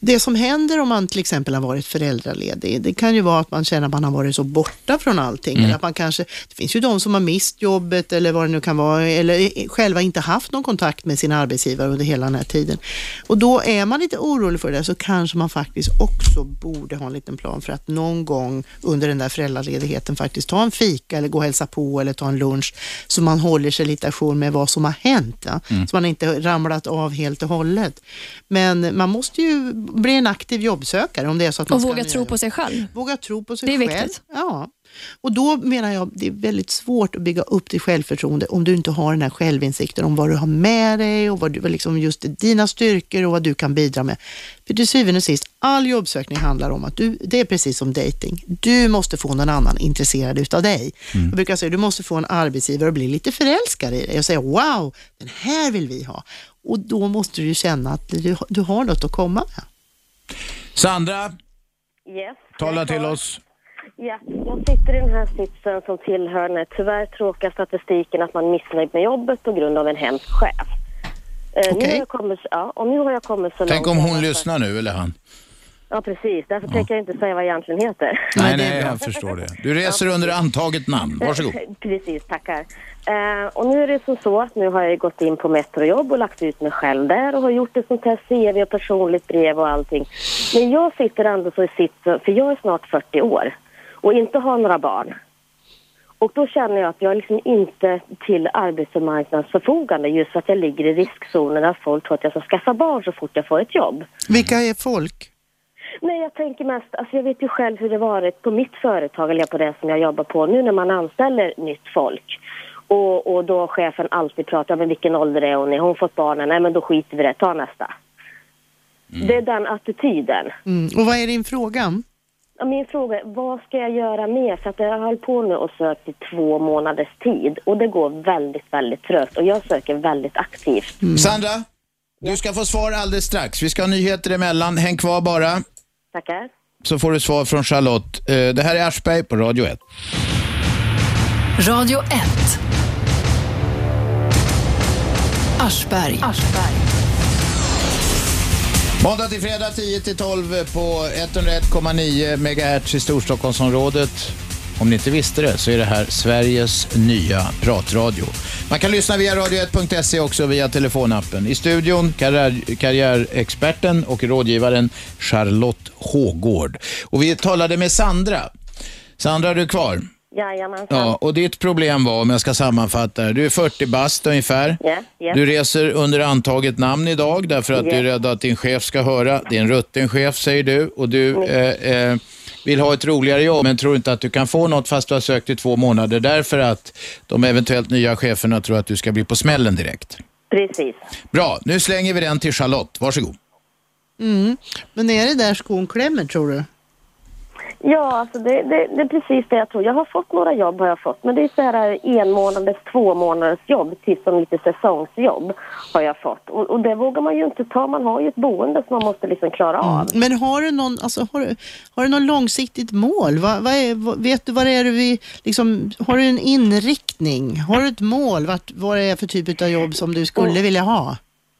det som händer om man till exempel har varit föräldraledig, det kan ju vara att man känner att man har varit så borta från allting. Mm. Eller att man kanske, det finns ju de som har mist jobbet eller vad det nu kan vara, eller själva inte haft någon kontakt med sin arbetsgivare under hela den här tiden. Och då är man lite orolig för det så kanske man faktiskt också borde ha en liten plan för att någon gång under den där föräldraledigheten faktiskt ta en fika eller gå och hälsa på eller ta en lunch så man håller sig lite ajour med vad som har hänt. Ja? Mm. Så man inte ramlat av helt och hållet. Men man måste ju bli en aktiv jobbsökare om det är så att man Och våga tro på sig själv. Våga tro på sig Det är själv. viktigt. Ja. Och då menar jag det är väldigt svårt att bygga upp ditt självförtroende om du inte har den här självinsikten om vad du har med dig och vad du, liksom just dina styrkor och vad du kan bidra med. För till syvende och sist, all jobbsökning handlar om att du, det är precis som dating. Du måste få någon annan intresserad utav dig. Jag brukar säga, du måste få en arbetsgivare att bli lite förälskad i dig och säga wow, den här vill vi ha. Och då måste du ju känna att du, du har något att komma med. Sandra, Yes. tala till oss. Ja, jag sitter i den här sitsen som tillhör den tyvärr tråkiga statistiken att man är missnöjd med jobbet på grund av en hemsk chef. Eh, nu har jag kommit, ja, och nu har jag kommit så Tänk långt om hon lyssnar nu, eller han. Ja, precis. Därför tänker jag inte säga vad jag egentligen heter. Nej, nej, jag förstår det. Du reser under antaget namn. Varsågod. Precis, tackar. Eh, och nu är det som så att nu har jag gått in på Metrojobb och lagt ut mig själv där och har gjort ett sånt här CV och personligt brev och allting. Men jag sitter ändå så i sitsen, för jag är snart 40 år och inte har några barn. Och då känner jag att jag liksom inte till arbetsmarknadens förfogande just för att jag ligger i riskzonen att folk tror att jag ska skaffa barn så fort jag får ett jobb. Vilka är folk? Nej, jag tänker mest, alltså jag vet ju själv hur det varit på mitt företag eller på det som jag jobbar på nu när man anställer nytt folk. Och, och då chefen alltid pratar om vilken ålder är hon i, har hon fått barnen? Nej men då skiter vi det, ta nästa. Det är den attityden. Mm. Och vad är din fråga? Ja, Min fråga är, vad ska jag göra mer? För att jag har hållit på nu och sökt i två månaders tid och det går väldigt, väldigt trögt och jag söker väldigt aktivt. Mm. Sandra, du ska få svar alldeles strax. Vi ska ha nyheter emellan. Häng kvar bara, Tackar. så får du svar från Charlotte. Eh, Det här är Aschberg på Radio 1. Radio 1. Aschberg. Måndag till fredag 10 till 12 på 101,9 MHz i Storstockholmsområdet. Om ni inte visste det så är det här Sveriges nya pratradio. Man kan lyssna via radio1.se också via telefonappen. I studion karriär, karriärexperten och rådgivaren Charlotte Hågård. Och vi talade med Sandra. Sandra, är du kvar? Jajamensan. Ja, och ditt problem var, om jag ska sammanfatta det, du är 40 bast ungefär. Ja, ja. Du reser under antaget namn idag därför att Ja. du är rädd att din chef ska höra. Det är en rutten chef säger du och du eh, eh, vill ha ett roligare jobb men tror inte att du kan få något fast du har sökt i två månader därför att de eventuellt nya cheferna tror att du ska bli på smällen direkt. Precis. Bra, nu slänger vi den till Charlotte. Varsågod. Mm. Men är det där skon klämmer tror du? Ja, alltså det, det, det är precis det jag tror. Jag har fått några jobb har jag fått. Men det är så här en månaders, två månaders jobb till som lite säsongsjobb har jag fått. Och, och det vågar man ju inte ta. Man har ju ett boende som man måste liksom klara av. Men har du någon, alltså, har du, har du någon långsiktigt mål? Vad, vad är, vad, vet du vad det är du vill, liksom, har du en inriktning? Har du ett mål? Vart, vad det är för typ av jobb som du skulle Mm. vilja ha?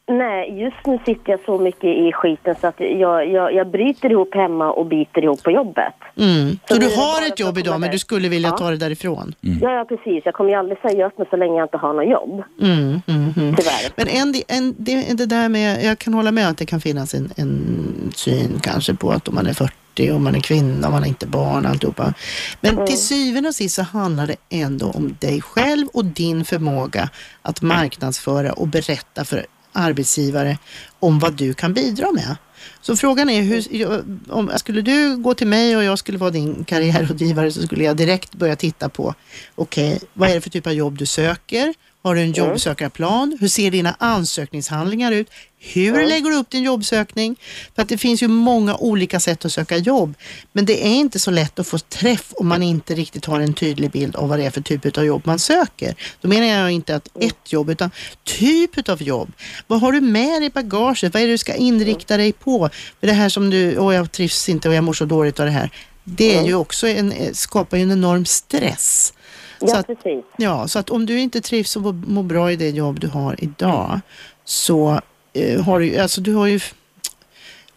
Nej, just nu sitter jag så mycket i skiten så att jag, jag, jag bryter ihop hemma och biter ihop på jobbet. Mm. Så, nu du är har ett jobb idag men du skulle vilja Ja. ta det därifrån? Ja, ja, precis. Jag kommer ju aldrig säga upp mig så länge jag inte har något jobb. Mm, mm, mm. Tyvärr. Men en, en, det, det där med, jag kan hålla med att det kan finnas en, en syn kanske på att om man är 40 och man är kvinna och man har inte barn alltihopa. Men Mm. till syvende och sist så handlar det ändå om dig själv och din förmåga att marknadsföra och berätta för arbetsgivare om vad du kan bidra med. Så frågan är, hur, om, skulle du gå till mig och jag skulle vara din karriärrådgivare så skulle jag direkt börja titta på, okej, vad är det för typ av jobb du söker? Har du en Mm. jobbsökarplan? Hur ser dina ansökningshandlingar ut? Hur Mm. lägger du upp din jobbsökning? För att det finns ju många olika sätt att söka jobb. Men det är inte så lätt att få träff om man inte riktigt har en tydlig bild av vad det är för typ av jobb man söker. Då menar jag inte att ett jobb, utan typ av jobb. Vad har du med dig i bagaget? Vad är det du ska inrikta dig på? För det här som du, åh jag trivs inte och jag mår så dåligt av det här. Det är ju också en, eh, skapar ju en enorm stress. Ja, Så att, precis. Ja, så att om du inte trivs och mår- bra i det jobb du har idag så eh, har du, alltså du har ju,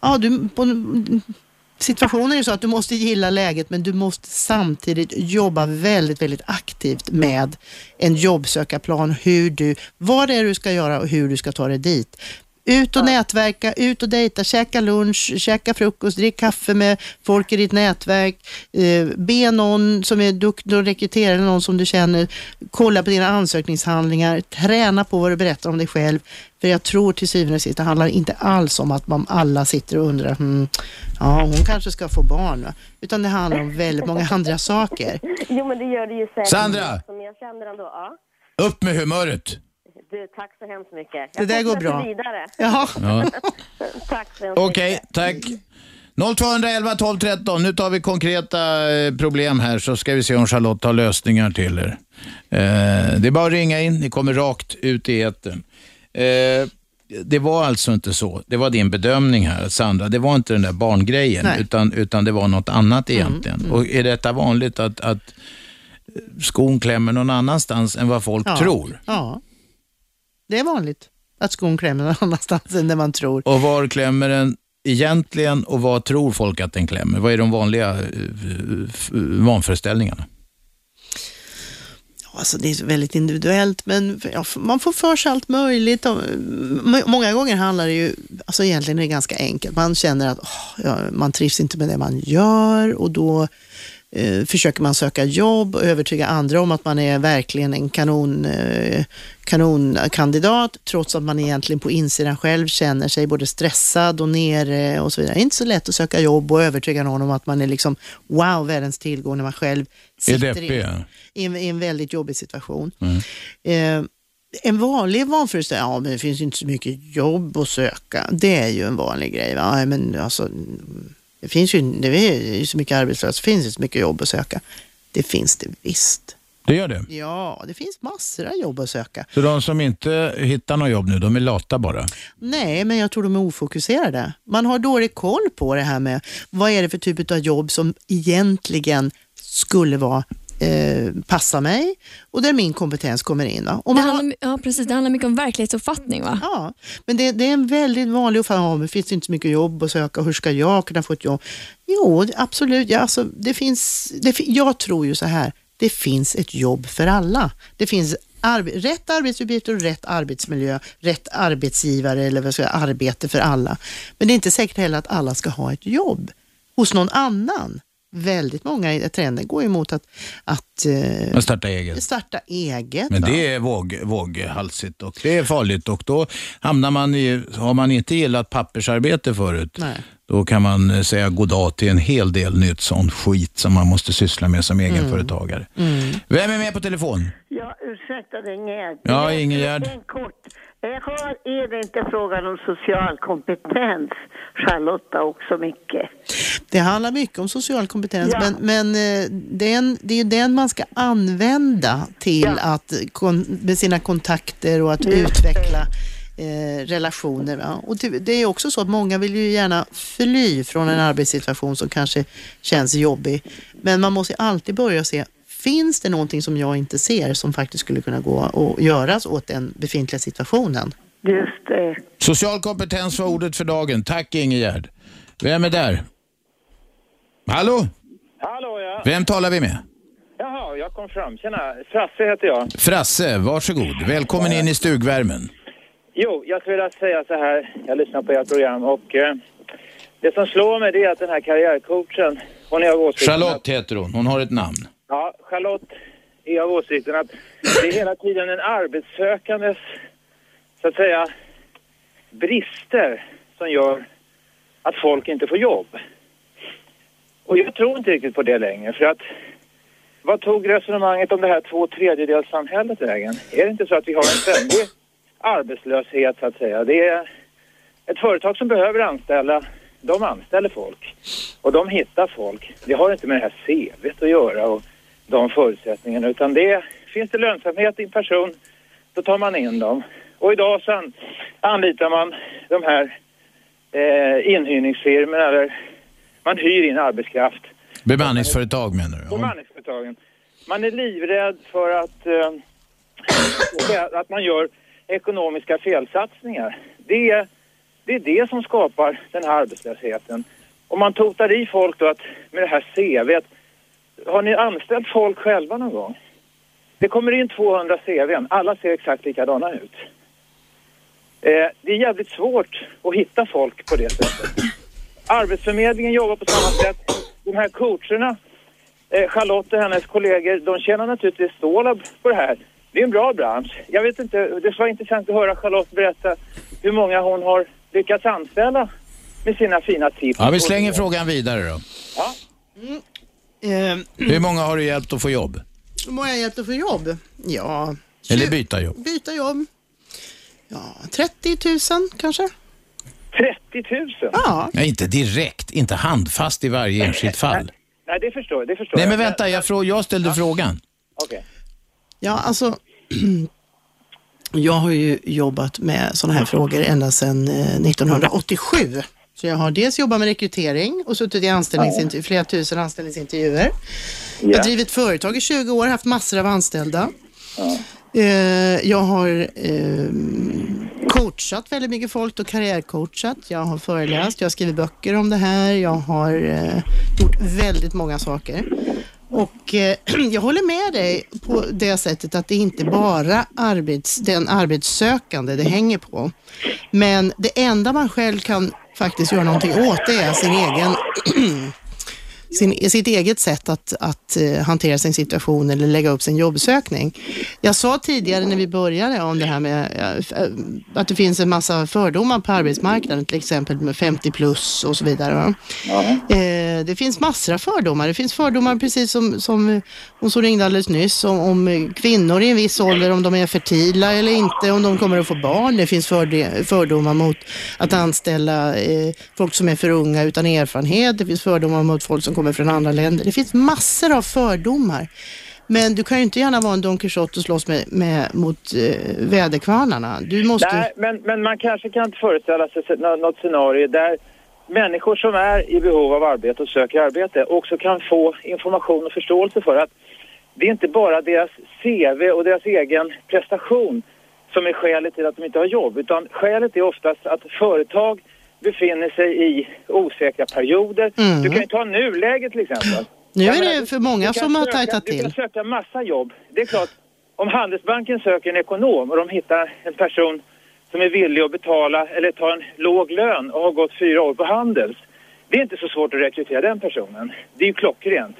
ja du, på, situationen är ju så att du måste gilla läget men du måste samtidigt jobba väldigt, väldigt aktivt med en jobbsökarplan, hur du, vad det är du ska göra och hur du ska ta dig dit. Ut och nätverka, ut och dejta, käka lunch, käka frukost, drick kaffe med folk i ditt nätverk, eh, be någon som är duktig och rekrytera någon som du känner, kolla på dina ansökningshandlingar, träna på vad du berättar om dig själv. För jag tror till syvende och sist, det handlar inte alls om att man alla sitter och undrar, hmm, ja hon kanske ska få barn, va? utan det handlar om väldigt många andra saker. Jo, men det gör det ju säkert. Sandra! Som jag känner ändå, ja. Upp med humöret. Du, tack så hemskt mycket. Det där går bra. vidare. Ja. Ja. tack så hemskt Okej, tack. 0211 12 13. Nu tar vi konkreta eh, problem här så ska vi se om Charlotte har lösningar till er. Eh, det är bara att ringa in, ni kommer rakt ut i etern. Eh, det var alltså inte så, det var din bedömning här Sandra, det var inte den där barngrejen Nej. utan, utan det var något annat egentligen. Och är detta vanligt att, att skon klämmer någon annanstans än vad folk Ja. tror? Ja, det är vanligt att skon klämmer någon annanstans än där man tror. Och var klämmer den egentligen och vad tror folk att den klämmer? Vad är de vanliga eh, f- vanföreställningarna? Alltså det är väldigt individuellt, men man får för sig allt möjligt. Många gånger handlar det ju, alltså egentligen är det ganska enkelt. Man känner att ja, man trivs inte med det man gör och då eh, försöker man söka jobb och övertyga andra om att man är verkligen en kanon, eh, kanonkandidat, trots att man egentligen på insidan själv känner sig både stressad och nere och så vidare. Det är inte så lätt att söka jobb och övertyga någon om att man är liksom wow, världens tillgång när man själv sitter i, en, i en väldigt jobbig situation. Mm. Eh, en vanlig vanföreställning, ja men det finns inte så mycket jobb att söka. Det är ju en vanlig grej. Va? Men alltså, det finns ju det är ju så mycket arbetslösa, det finns ju så mycket jobb att söka. Det finns det visst. Det gör det. Ja, det finns massor av jobb att söka. Så de som inte hittar något jobb nu, de är lata bara? Nej, men jag tror de är ofokuserade. Man har dålig koll på det här med vad är det för typ av jobb som egentligen skulle vara eh, passar mig och där min kompetens kommer in. Va? Om Det har- handlar, ja, precis. Det handlar mycket om verklighetsuppfattning va? Ja, men det, det är en väldigt vanlig uppfattning. Ja, men finns det inte så mycket jobb att söka? Hur ska jag kunna få ett jobb? Jo, det- absolut. Ja, alltså, det finns, det, jag tror ju så här, det finns ett jobb för alla. Det finns arbe, rätt arbetsuppgifter och rätt arbetsmiljö, rätt arbetsgivare eller vad ska jag, arbete för alla. Men det är inte säkert heller att alla ska ha ett jobb hos någon annan. Väldigt många i trenden går ju mot att, att eh, starta eget. starta eget. Men va? det är våg, våghalsigt och det är farligt och då hamnar man i, har man inte gillat pappersarbete förut, Nej. då kan man eh, säga goddag till en hel del nytt sån skit som man måste syssla med som egenföretagare. Vem är med på telefon? Ja, ursäkta det Ingegärd. Ja, Det är Ingegärd. En kort. Jag har, är det inte frågan om social kompetens, Charlotta, också mycket? Det handlar mycket om social kompetens, Ja. men, men eh, den, det är den man ska använda till att kon, med sina kontakter och att utveckla eh, relationer. Va? Och det, är också så att många vill ju gärna fly från en arbetssituation som kanske känns jobbig. Men man måste ju alltid börja se, finns det någonting som jag inte ser som faktiskt skulle kunna gå och göras åt den befintliga situationen? Just det. Social kompetens var ordet för dagen. Tack Ingegärd. Vem är där? Hallå? Hallå ja. Vem talar vi med? Jaha, jag kom fram. Tjena, Frasse heter jag. Frasse, varsågod. Välkommen in i stugvärmen. Jo, jag skulle vilja säga så här. Jag lyssnar på ert program och eh, det som slår mig det är att den här karriärcoachen, hon är av åsikten Charlotte heter hon. Hon har ett namn. Ja, Charlotte är av åsikten att det är hela tiden en arbetssökandes, så att säga, brister som gör att folk inte får jobb. Och jag tror inte riktigt på det längre för att vad tog resonemanget om det här två tredjedelssamhället vägen? Är det inte så att vi har en ständig arbetslöshet så att säga? Det är ett företag som behöver anställa, de anställer folk och de hittar folk. Det har inte med det här CVt att göra och de förutsättningarna utan det finns det lönsamhet i en person då tar man in dem. Och idag så an, anlitar man de här eh, inhyrningsfirmorna eller man hyr in arbetskraft Bemanningsföretag menar du? Bemanningsföretagen. Man är livrädd för att, eh, att man gör ekonomiska felsatsningar. Det är, det är det som skapar den här arbetslösheten. Om man totar i folk då att med det här CVt, har ni anställt folk själva någon gång? Det kommer in 200 CVn, alla ser exakt likadana ut. Eh, det är jävligt svårt att hitta folk på det sättet. Arbetsförmedlingen jobbar på samma sätt. De här coacherna, eh, Charlotte och hennes kollegor, de tjänar naturligtvis stålar på det här. Det är en bra bransch. Jag vet inte, det skulle vara intressant att höra Charlotte berätta hur många hon har lyckats anställa med sina fina tips. Ja, vi slänger frågan vidare då. Ja. Eh, Hur många har du hjälpt att få jobb? hur många har hjälpt att få jobb? Ja, Eller byta jobb? byta jobb. Ja, 30 000 kanske? 30 000? Ja. Nej, inte direkt. Inte handfast i varje enskilt fall. Nej, det förstår jag. Det förstår Nej, jag. men vänta. Jag, frå- jag ställde frågan. Okej. Ja, alltså. Jag har ju jobbat med sådana här frågor ända sedan eh, 1987. Så jag har dels jobbat med rekrytering och suttit i anställningsintervju, flera tusen anställningsintervjuer. Jag har drivit företag i 20 år, haft massor av anställda. Eh, jag har eh, coachat väldigt mycket folk och karriärcoachat. Jag har föreläst, jag har skrivit böcker om det här. Jag har eh, gjort väldigt många saker. Och eh, jag håller med dig på det sättet att det inte bara arbets, den arbetssökande det hänger på. Men det enda man själv kan faktiskt göra någonting åt det är sin egen sin, sitt eget sätt att, att eh, hantera sin situation eller lägga upp sin jobbsökning. Jag sa tidigare när vi började om det här med eh, att det finns en massa fördomar på arbetsmarknaden, till exempel med 50 plus och så vidare. Eh, det finns massor av fördomar. Det finns fördomar precis som, som hon som ringde alldeles nyss om, om kvinnor i en viss ålder, om de är fertila eller inte, om de kommer att få barn. Det finns fördomar mot att anställa folk som är för unga utan erfarenhet. Det finns fördomar mot folk som kommer från andra länder. Det finns massor av fördomar. Men du kan ju inte gärna vara en Don Quijote och slåss med, med, mot eh, väderkvarnarna. Du måste... Nej, men, men man kanske kan inte föreställa sig något scenario där människor som är i behov av arbete och söker arbete också kan få information och förståelse för att det är inte bara deras CV och deras egen prestation som är skälet till att de inte har jobb. Utan skälet är oftast att företag befinner sig i osäkra perioder. Mm. Du kan ju ta nuläget till exempel. Nu är det för många som har tajtat Du kan till. söka massa jobb. Det är klart, om Handelsbanken söker en ekonom och de hittar en person som är villig att betala eller ta en låg lön och har gått fyra år på Handels. Det är inte så svårt att rekrytera den personen. Det är ju klockrent.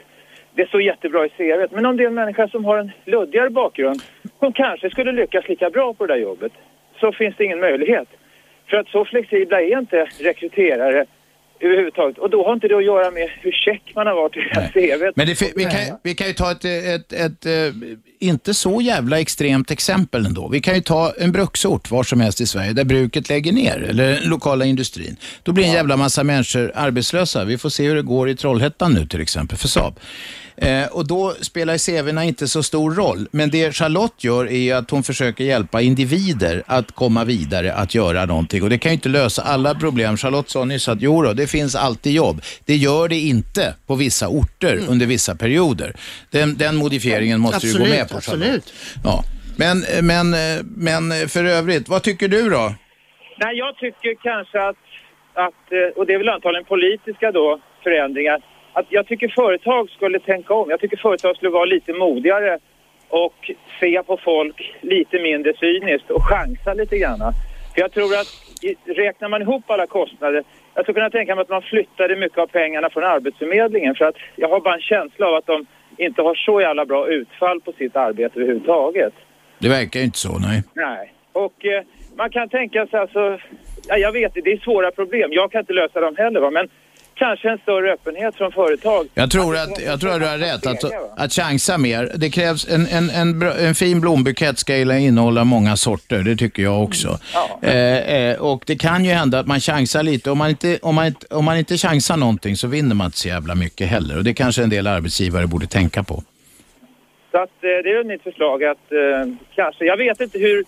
Det står jättebra i CVt. Men om det är en människa som har en luddigare bakgrund som kanske skulle lyckas lika bra på det där jobbet så finns det ingen möjlighet. För att så flexibla är inte rekryterare överhuvudtaget. Och då har inte det att göra med hur check man har varit i CVt. Men det, vi, kan, vi kan ju ta ett, ett, ett, eh, inte så jävla extremt exempel ändå. Vi kan ju ta en bruksort var som helst i Sverige där bruket lägger ner, eller den lokala industrin. Då blir en jävla massa människor arbetslösa. Vi får se hur det går i Trollhättan nu till exempel för Saab. Eh, och då spelar CVna inte så stor roll. Men det Charlotte gör är att hon försöker hjälpa individer att komma vidare, att göra någonting. Och det kan ju inte lösa alla problem. Charlotte sa nyss att jo då, det finns alltid jobb. Det gör det inte på vissa orter under vissa perioder. Den, den modifieringen måste du gå med på Charlotte. absolut. Ja. Men, men, men för övrigt, vad tycker du då? Nej, jag tycker kanske att, att, och det är väl antagligen politiska då, förändringar, att jag tycker företag skulle tänka om. Jag tycker företag skulle vara lite modigare och se på folk lite mindre cyniskt och chansa lite grann. För jag tror att räknar man ihop alla kostnader, jag skulle kunna tänka mig att man flyttade mycket av pengarna från Arbetsförmedlingen för att jag har bara en känsla av att de inte har så jävla bra utfall på sitt arbete överhuvudtaget. Det verkar inte så, nej. Nej, och eh, man kan tänka sig alltså, ja, jag vet det, det är svåra problem. Jag kan inte lösa dem heller va, men kanske en större öppenhet från företag. Jag tror att, jag tror att du har rätt. Att, att chansa mer. Det krävs en, en, en, en fin blombukett ska innehålla många sorter. Det tycker jag också. Eh, eh, och det kan ju hända att man chansar lite. Om man, inte, om, man inte, om man inte chansar någonting så vinner man inte så jävla mycket heller. Och det kanske en del arbetsgivare borde tänka på. Så att, eh, det är mitt förslag att eh, kanske, jag vet inte hur,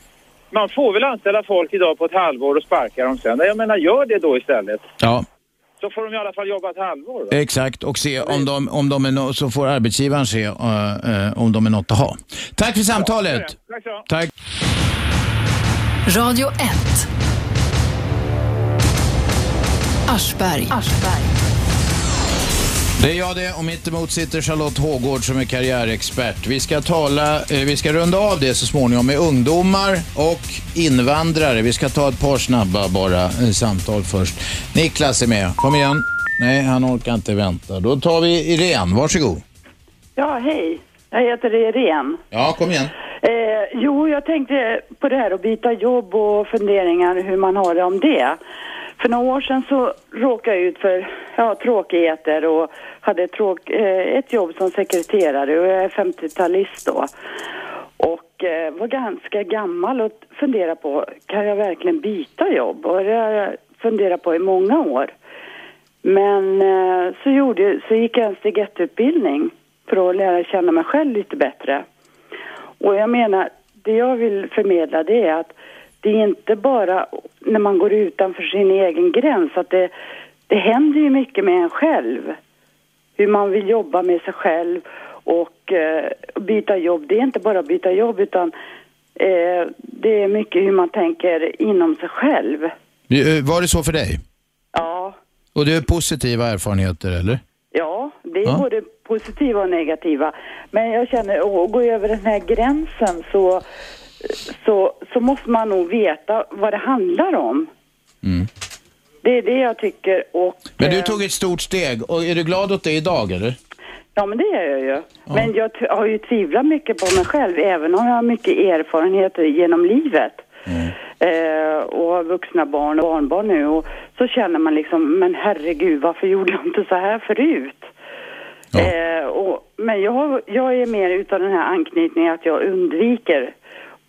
man får väl anställa folk idag på ett halvår och sparka dem sen. Jag menar, gör det då istället. Ja, Så får de i alla fall jobba ett halvår. Va? exakt. Och se om de, om de är no så får arbetsgivaren se eh, eh, om de är något att ha. Tack för samtalet. Tack så. Tack. Radio 1. Aschberg. Det är jag det och mitt emot sitter Charlotte Hågård som är karriärexpert. Vi ska tala, eh, vi ska runda av det så småningom med ungdomar och invandrare. Vi ska ta ett par snabba bara eh, samtal först. Niklas är med, kom igen. Nej, han orkar inte vänta. Då tar vi Irene, varsågod. Ja, hej. Jag heter Irene. Ja, kom igen. Eh, jo, jag tänkte på det här att byta jobb och funderingar hur man har det om det. För några år sedan så råkade jag ut för ja, tråkigheter och hade ett, tråk, eh, ett jobb som sekreterare och jag är 50-talist då. Och eh, var ganska gammal och funderade på, kan jag verkligen byta jobb? Och det har jag funderat på i många år. Men eh, så, gjorde, så gick jag en steg ett-utbildning för att lära känna mig själv lite bättre. Och jag menar, det jag vill förmedla det är att det är inte bara när man går utanför sin egen gräns, att det, det händer ju mycket med en själv. Hur man vill jobba med sig själv och eh, byta jobb. Det är inte bara byta jobb utan eh, det är mycket hur man tänker inom sig själv. Eh, Var det så för dig? Ja, Och det är positiva erfarenheter, eller? Ja, det är Ja. både positiva och negativa. Men jag känner att gå över den här gränsen så, så, så måste man nog veta vad det handlar om. Mm. Det är det jag tycker och Men du tog ett stort steg och är du glad åt det idag, eller? ja men det är jag ju. Men jag har ju tvivlat mycket på mig själv även om jag har mycket erfarenheter genom livet. Eh, och har vuxna barn och barnbarn nu och så känner man liksom, men herregud varför gjorde jag inte så här förut? Eh, och, men jag, jag är mer utav den här anknytningen att jag undviker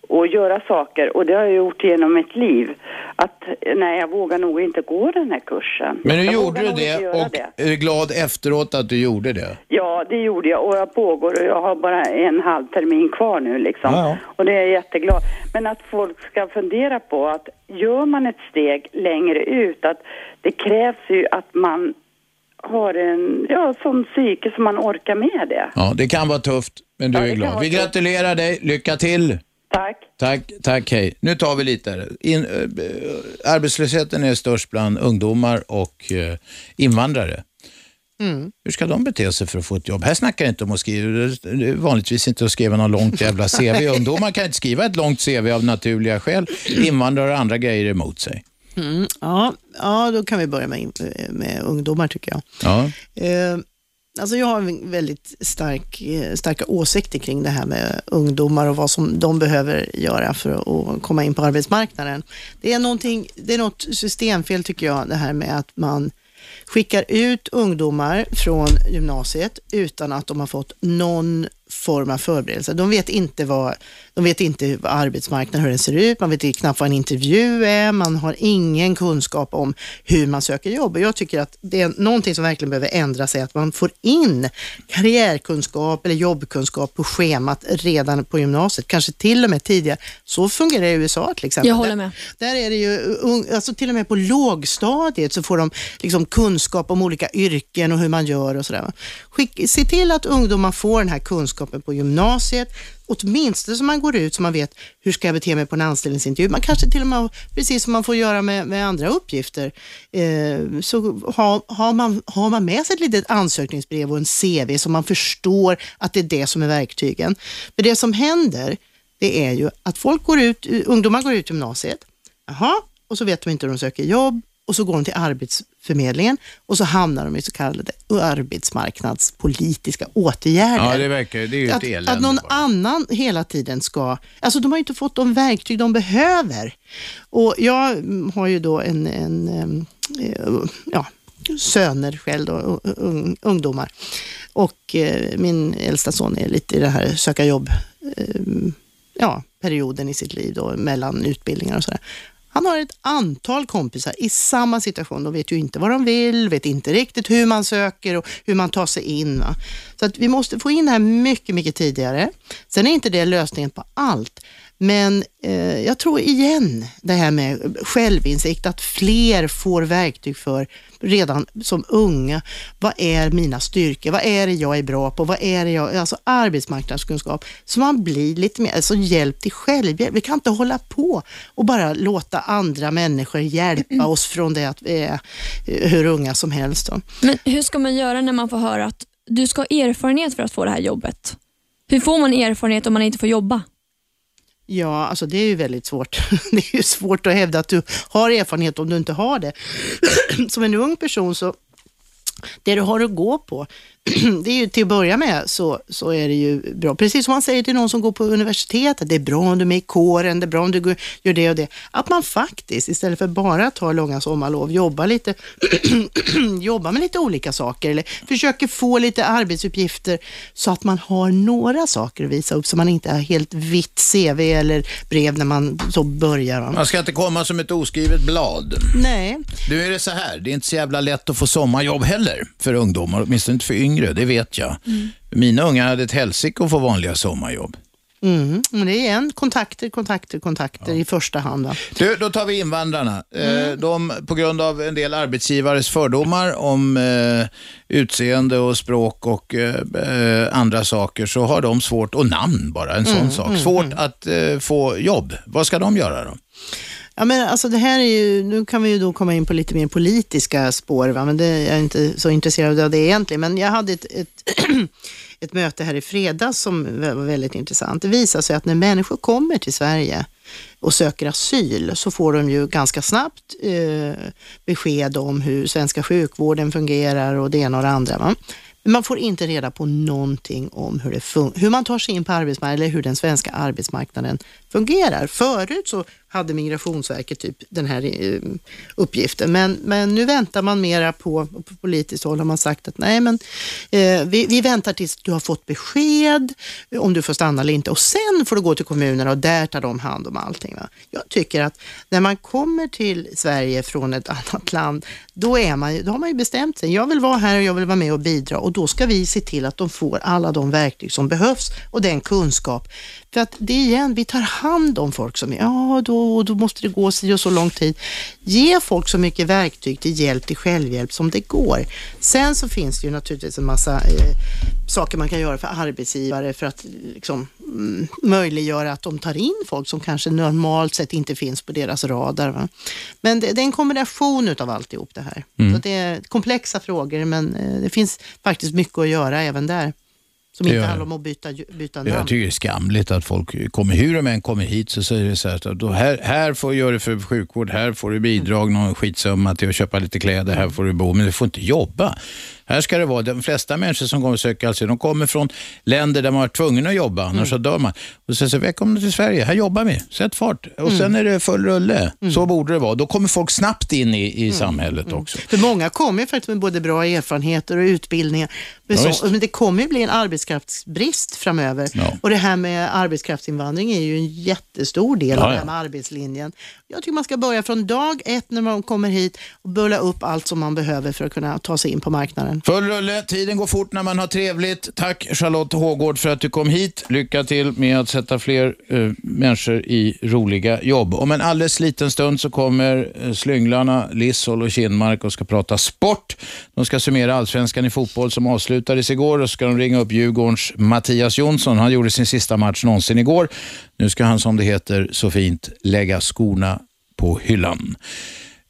att göra saker och det har jag gjort genom mitt liv. Att nej, jag vågar nog inte gå den här kursen. Men nu Jag gjorde du det och är du glad efteråt att du gjorde det? Ja, det gjorde jag och jag pågår och jag har bara en halv termin kvar nu liksom. Ja, ja. Och det är jag jätteglad. Men att folk ska fundera på att gör man ett steg längre ut att det krävs ju att man har en, ja, sån psyke som man orkar med det. Ja, det kan vara tufft. Men du Ja, är det glad. Vi så. gratulerar dig. Lycka till. Tack. Tack, tack, hej. Nu tar vi lite här. In, eh, arbetslösheten är störst bland ungdomar och eh, invandrare. Mm. Hur ska de bete sig för att få ett jobb? Här snackar jag inte om att skriva, vanligtvis inte att skriva något långt jävla CV. Ungdomar kan inte skriva ett långt CV av naturliga skäl. Invandrare och andra grejer emot sig. Mm, ja, ja, då kan vi börja med, med ungdomar tycker jag. Ja. Eh, alltså jag har väldigt stark, starka åsikter kring det här med ungdomar och vad som de behöver göra för att komma in på arbetsmarknaden. Det är, någonting, det är något systemfel tycker jag, det här med att man skickar ut ungdomar från gymnasiet utan att de har fått någon form av förberedelse. De vet inte vad, de vet inte vad arbetsmarknaden, hur den ser ut, man vet knappt vad en intervju är, man har ingen kunskap om hur man söker jobb. Och jag tycker att det är någonting som verkligen behöver ändra sig, att man får in karriärkunskap eller jobbkunskap på schemat redan på gymnasiet, kanske till och med tidigare. Så fungerar det i USA till exempel. Jag håller med. Där är det ju, alltså till och med på lågstadiet så får de liksom kunskap om olika yrken och hur man gör och sådär. Skick, se till att ungdomar får den här kunskapen på gymnasiet, åtminstone så man går ut så man vet hur ska jag bete mig på en anställningsintervju. Man kanske till och med, precis som man får göra med, med andra uppgifter, eh, så har, har, man, har man med sig ett litet ansökningsbrev och en CV så man förstår att det är det som är verktygen. För det som händer, det är ju att folk går ut, ungdomar går ut gymnasiet, Jaha, och så vet de inte hur de söker jobb och så går de till Arbetsförmedlingen och så hamnar de i så kallade arbetsmarknadspolitiska åtgärder. Ja, det verkar det är ju ett att, elände. att någon annan hela tiden ska, alltså de har ju inte fått de verktyg de behöver. Och jag har ju då en, en eh, ja, söner själv då, ungdomar. Och eh, min äldsta son är lite i det här söka jobb, eh, ja, perioden i sitt liv då, mellan utbildningar och sådär. Han har ett antal kompisar i samma situation. De vet ju inte vad de vill, vet inte riktigt hur man söker och hur man tar sig in. Va? Så att vi måste få in det här mycket, mycket tidigare. Sen är inte det lösningen på allt. Men eh, jag tror igen det här med självinsikt, att fler får verktyg för redan som unga. Vad är mina styrkor? Vad är det jag är bra på? Vad är det jag, alltså arbetsmarknadskunskap. Så man blir lite mer, alltså hjälp till självhjälp. Vi kan inte hålla på och bara låta andra människor hjälpa oss från det att vi är eh, hur unga som helst. Då. Men hur ska man göra när man får höra att du ska ha erfarenhet för att få det här jobbet? Hur får man erfarenhet om man inte får jobba? Ja, alltså det är ju väldigt svårt. Det är ju svårt att hävda att du har erfarenhet om du inte har det. Som en ung person så, det du har att gå på, det är ju till att börja med så, så är det ju bra. Precis som man säger till någon som går på universitetet, det är bra om du är med i kåren, det är bra om du går- gör det och det. Att man faktiskt, istället för bara att ta långa sommarlov, jobbar lite, jobbar med lite olika saker eller försöker få lite arbetsuppgifter så att man har några saker att visa upp så man inte har helt vitt CV eller brev när man så börjar. Man ska inte komma som ett oskrivet blad. Nej. Nu är det så här, det är inte så jävla lätt att få sommarjobb heller för ungdomar, åtminstone inte för yngre, det vet jag. Mina unga hade ett helsike att få vanliga sommarjobb. Mm. Men det är igen kontakter, kontakter, kontakter i första hand. Va? Du, då tar vi invandrarna. Eh, De, på grund av en del arbetsgivares fördomar om eh, utseende och språk och eh, eh, andra saker så har de svårt, och namn bara, en sån Mm, sak, mm, svårt mm. att eh, få jobb. Vad ska de göra då? Ja, men alltså det här är ju, nu kan vi ju då komma in på lite mer politiska spår, va? men det, jag är inte så intresserad av det egentligen. Men jag hade ett, ett, ett möte här i fredags som var väldigt intressant. Det visar sig att när människor kommer till Sverige och söker asyl så får de ju ganska snabbt eh, besked om hur svenska sjukvården fungerar och det ena och det andra. Va? Men man får inte reda på någonting om hur, det hur man tar sig in på arbetsmarknaden eller hur den svenska arbetsmarknaden fungerar. Förut så hade Migrationsverket typ den här eh, uppgiften, men, men nu väntar man mera på, på politiskt håll har man sagt att nej, men eh, vi, vi väntar tills du har fått besked om du får stanna eller inte och sen får du gå till kommunerna och där tar de hand om allting. Va? Jag tycker att när man kommer till Sverige från ett annat land, då, är man, då har man ju bestämt sig. Jag vill vara här och jag vill vara med och bidra och då ska vi se till att de får alla de verktyg som behövs och den kunskap. För att det är igen, vi tar hand om folk som är, ja då och då måste det gå si och så lång tid. Ge folk så mycket verktyg till hjälp till självhjälp som det går. Sen så finns det ju naturligtvis en massa eh, saker man kan göra för arbetsgivare för att liksom, mm, möjliggöra att de tar in folk som kanske normalt sett inte finns på deras radar. Va? Men det, det är en kombination utav alltihop det här. Mm. Så det är komplexa frågor men eh, det finns faktiskt mycket att göra även där. Som inte handlar om att byta, byta namn. Jag tycker det är skamligt att folk kommer, hur de än kommer hit så säger det så här, då här, här får du göra det för sjukvård, här får du bidrag, någon skitsumma till att köpa lite kläder, här får du bo, men du får inte jobba. Här ska det vara, de flesta människor som kommer söker asyl, de kommer från länder där man varit tvungen att jobba, annars så dör man. Och så säger välkomna till Sverige, här jobbar vi, sätt fart. Och sen är det full rulle. Så borde det vara. Då kommer folk snabbt in i, i samhället också. För många kommer ju faktiskt med både bra erfarenheter och utbildningar. Men, Ja, så, men det kommer ju bli en arbetskraftsbrist framöver. Ja. Och det här med arbetskraftsinvandring är ju en jättestor del Ja, av det här med arbetslinjen. Jag tycker man ska börja från dag ett när man kommer hit och bulla upp allt som man behöver för att kunna ta sig in på marknaden. Full rulle, tiden går fort när man har trevligt. Tack Charlotte Hågård för att du kom hit. Lycka till med att sätta fler uh, människor i roliga jobb. Om en alldeles liten stund så kommer eh, slynglarna Lissol och Kinmark och ska prata sport. De ska summera allsvenskan i fotboll som avslutades igår och så ska de ringa upp Djurgårdens Mattias Jonsson. Han gjorde sin sista match någonsin igår. Nu ska han, som det heter så fint, lägga skorna på hyllan.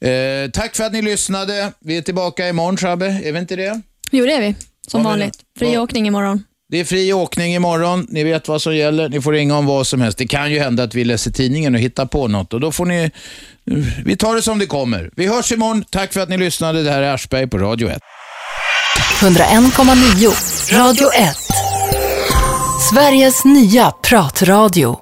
Eh, tack för att ni lyssnade. Vi är tillbaka imorgon, Shabbe. Är vi inte det? Jo, det är vi. Som menar- vanligt. Fri åkning imorgon. Det är fri åkning imorgon. Ni vet vad som gäller. Ni får ringa om vad som helst. Det kan ju hända att vi läser tidningen och hittar på något och då får ni... Vi tar det som det kommer. Vi hörs imorgon. Tack för att ni lyssnade. Det här är Aschberg på Radio 1. 101,9 Radio 1. Sveriges nya pratradio.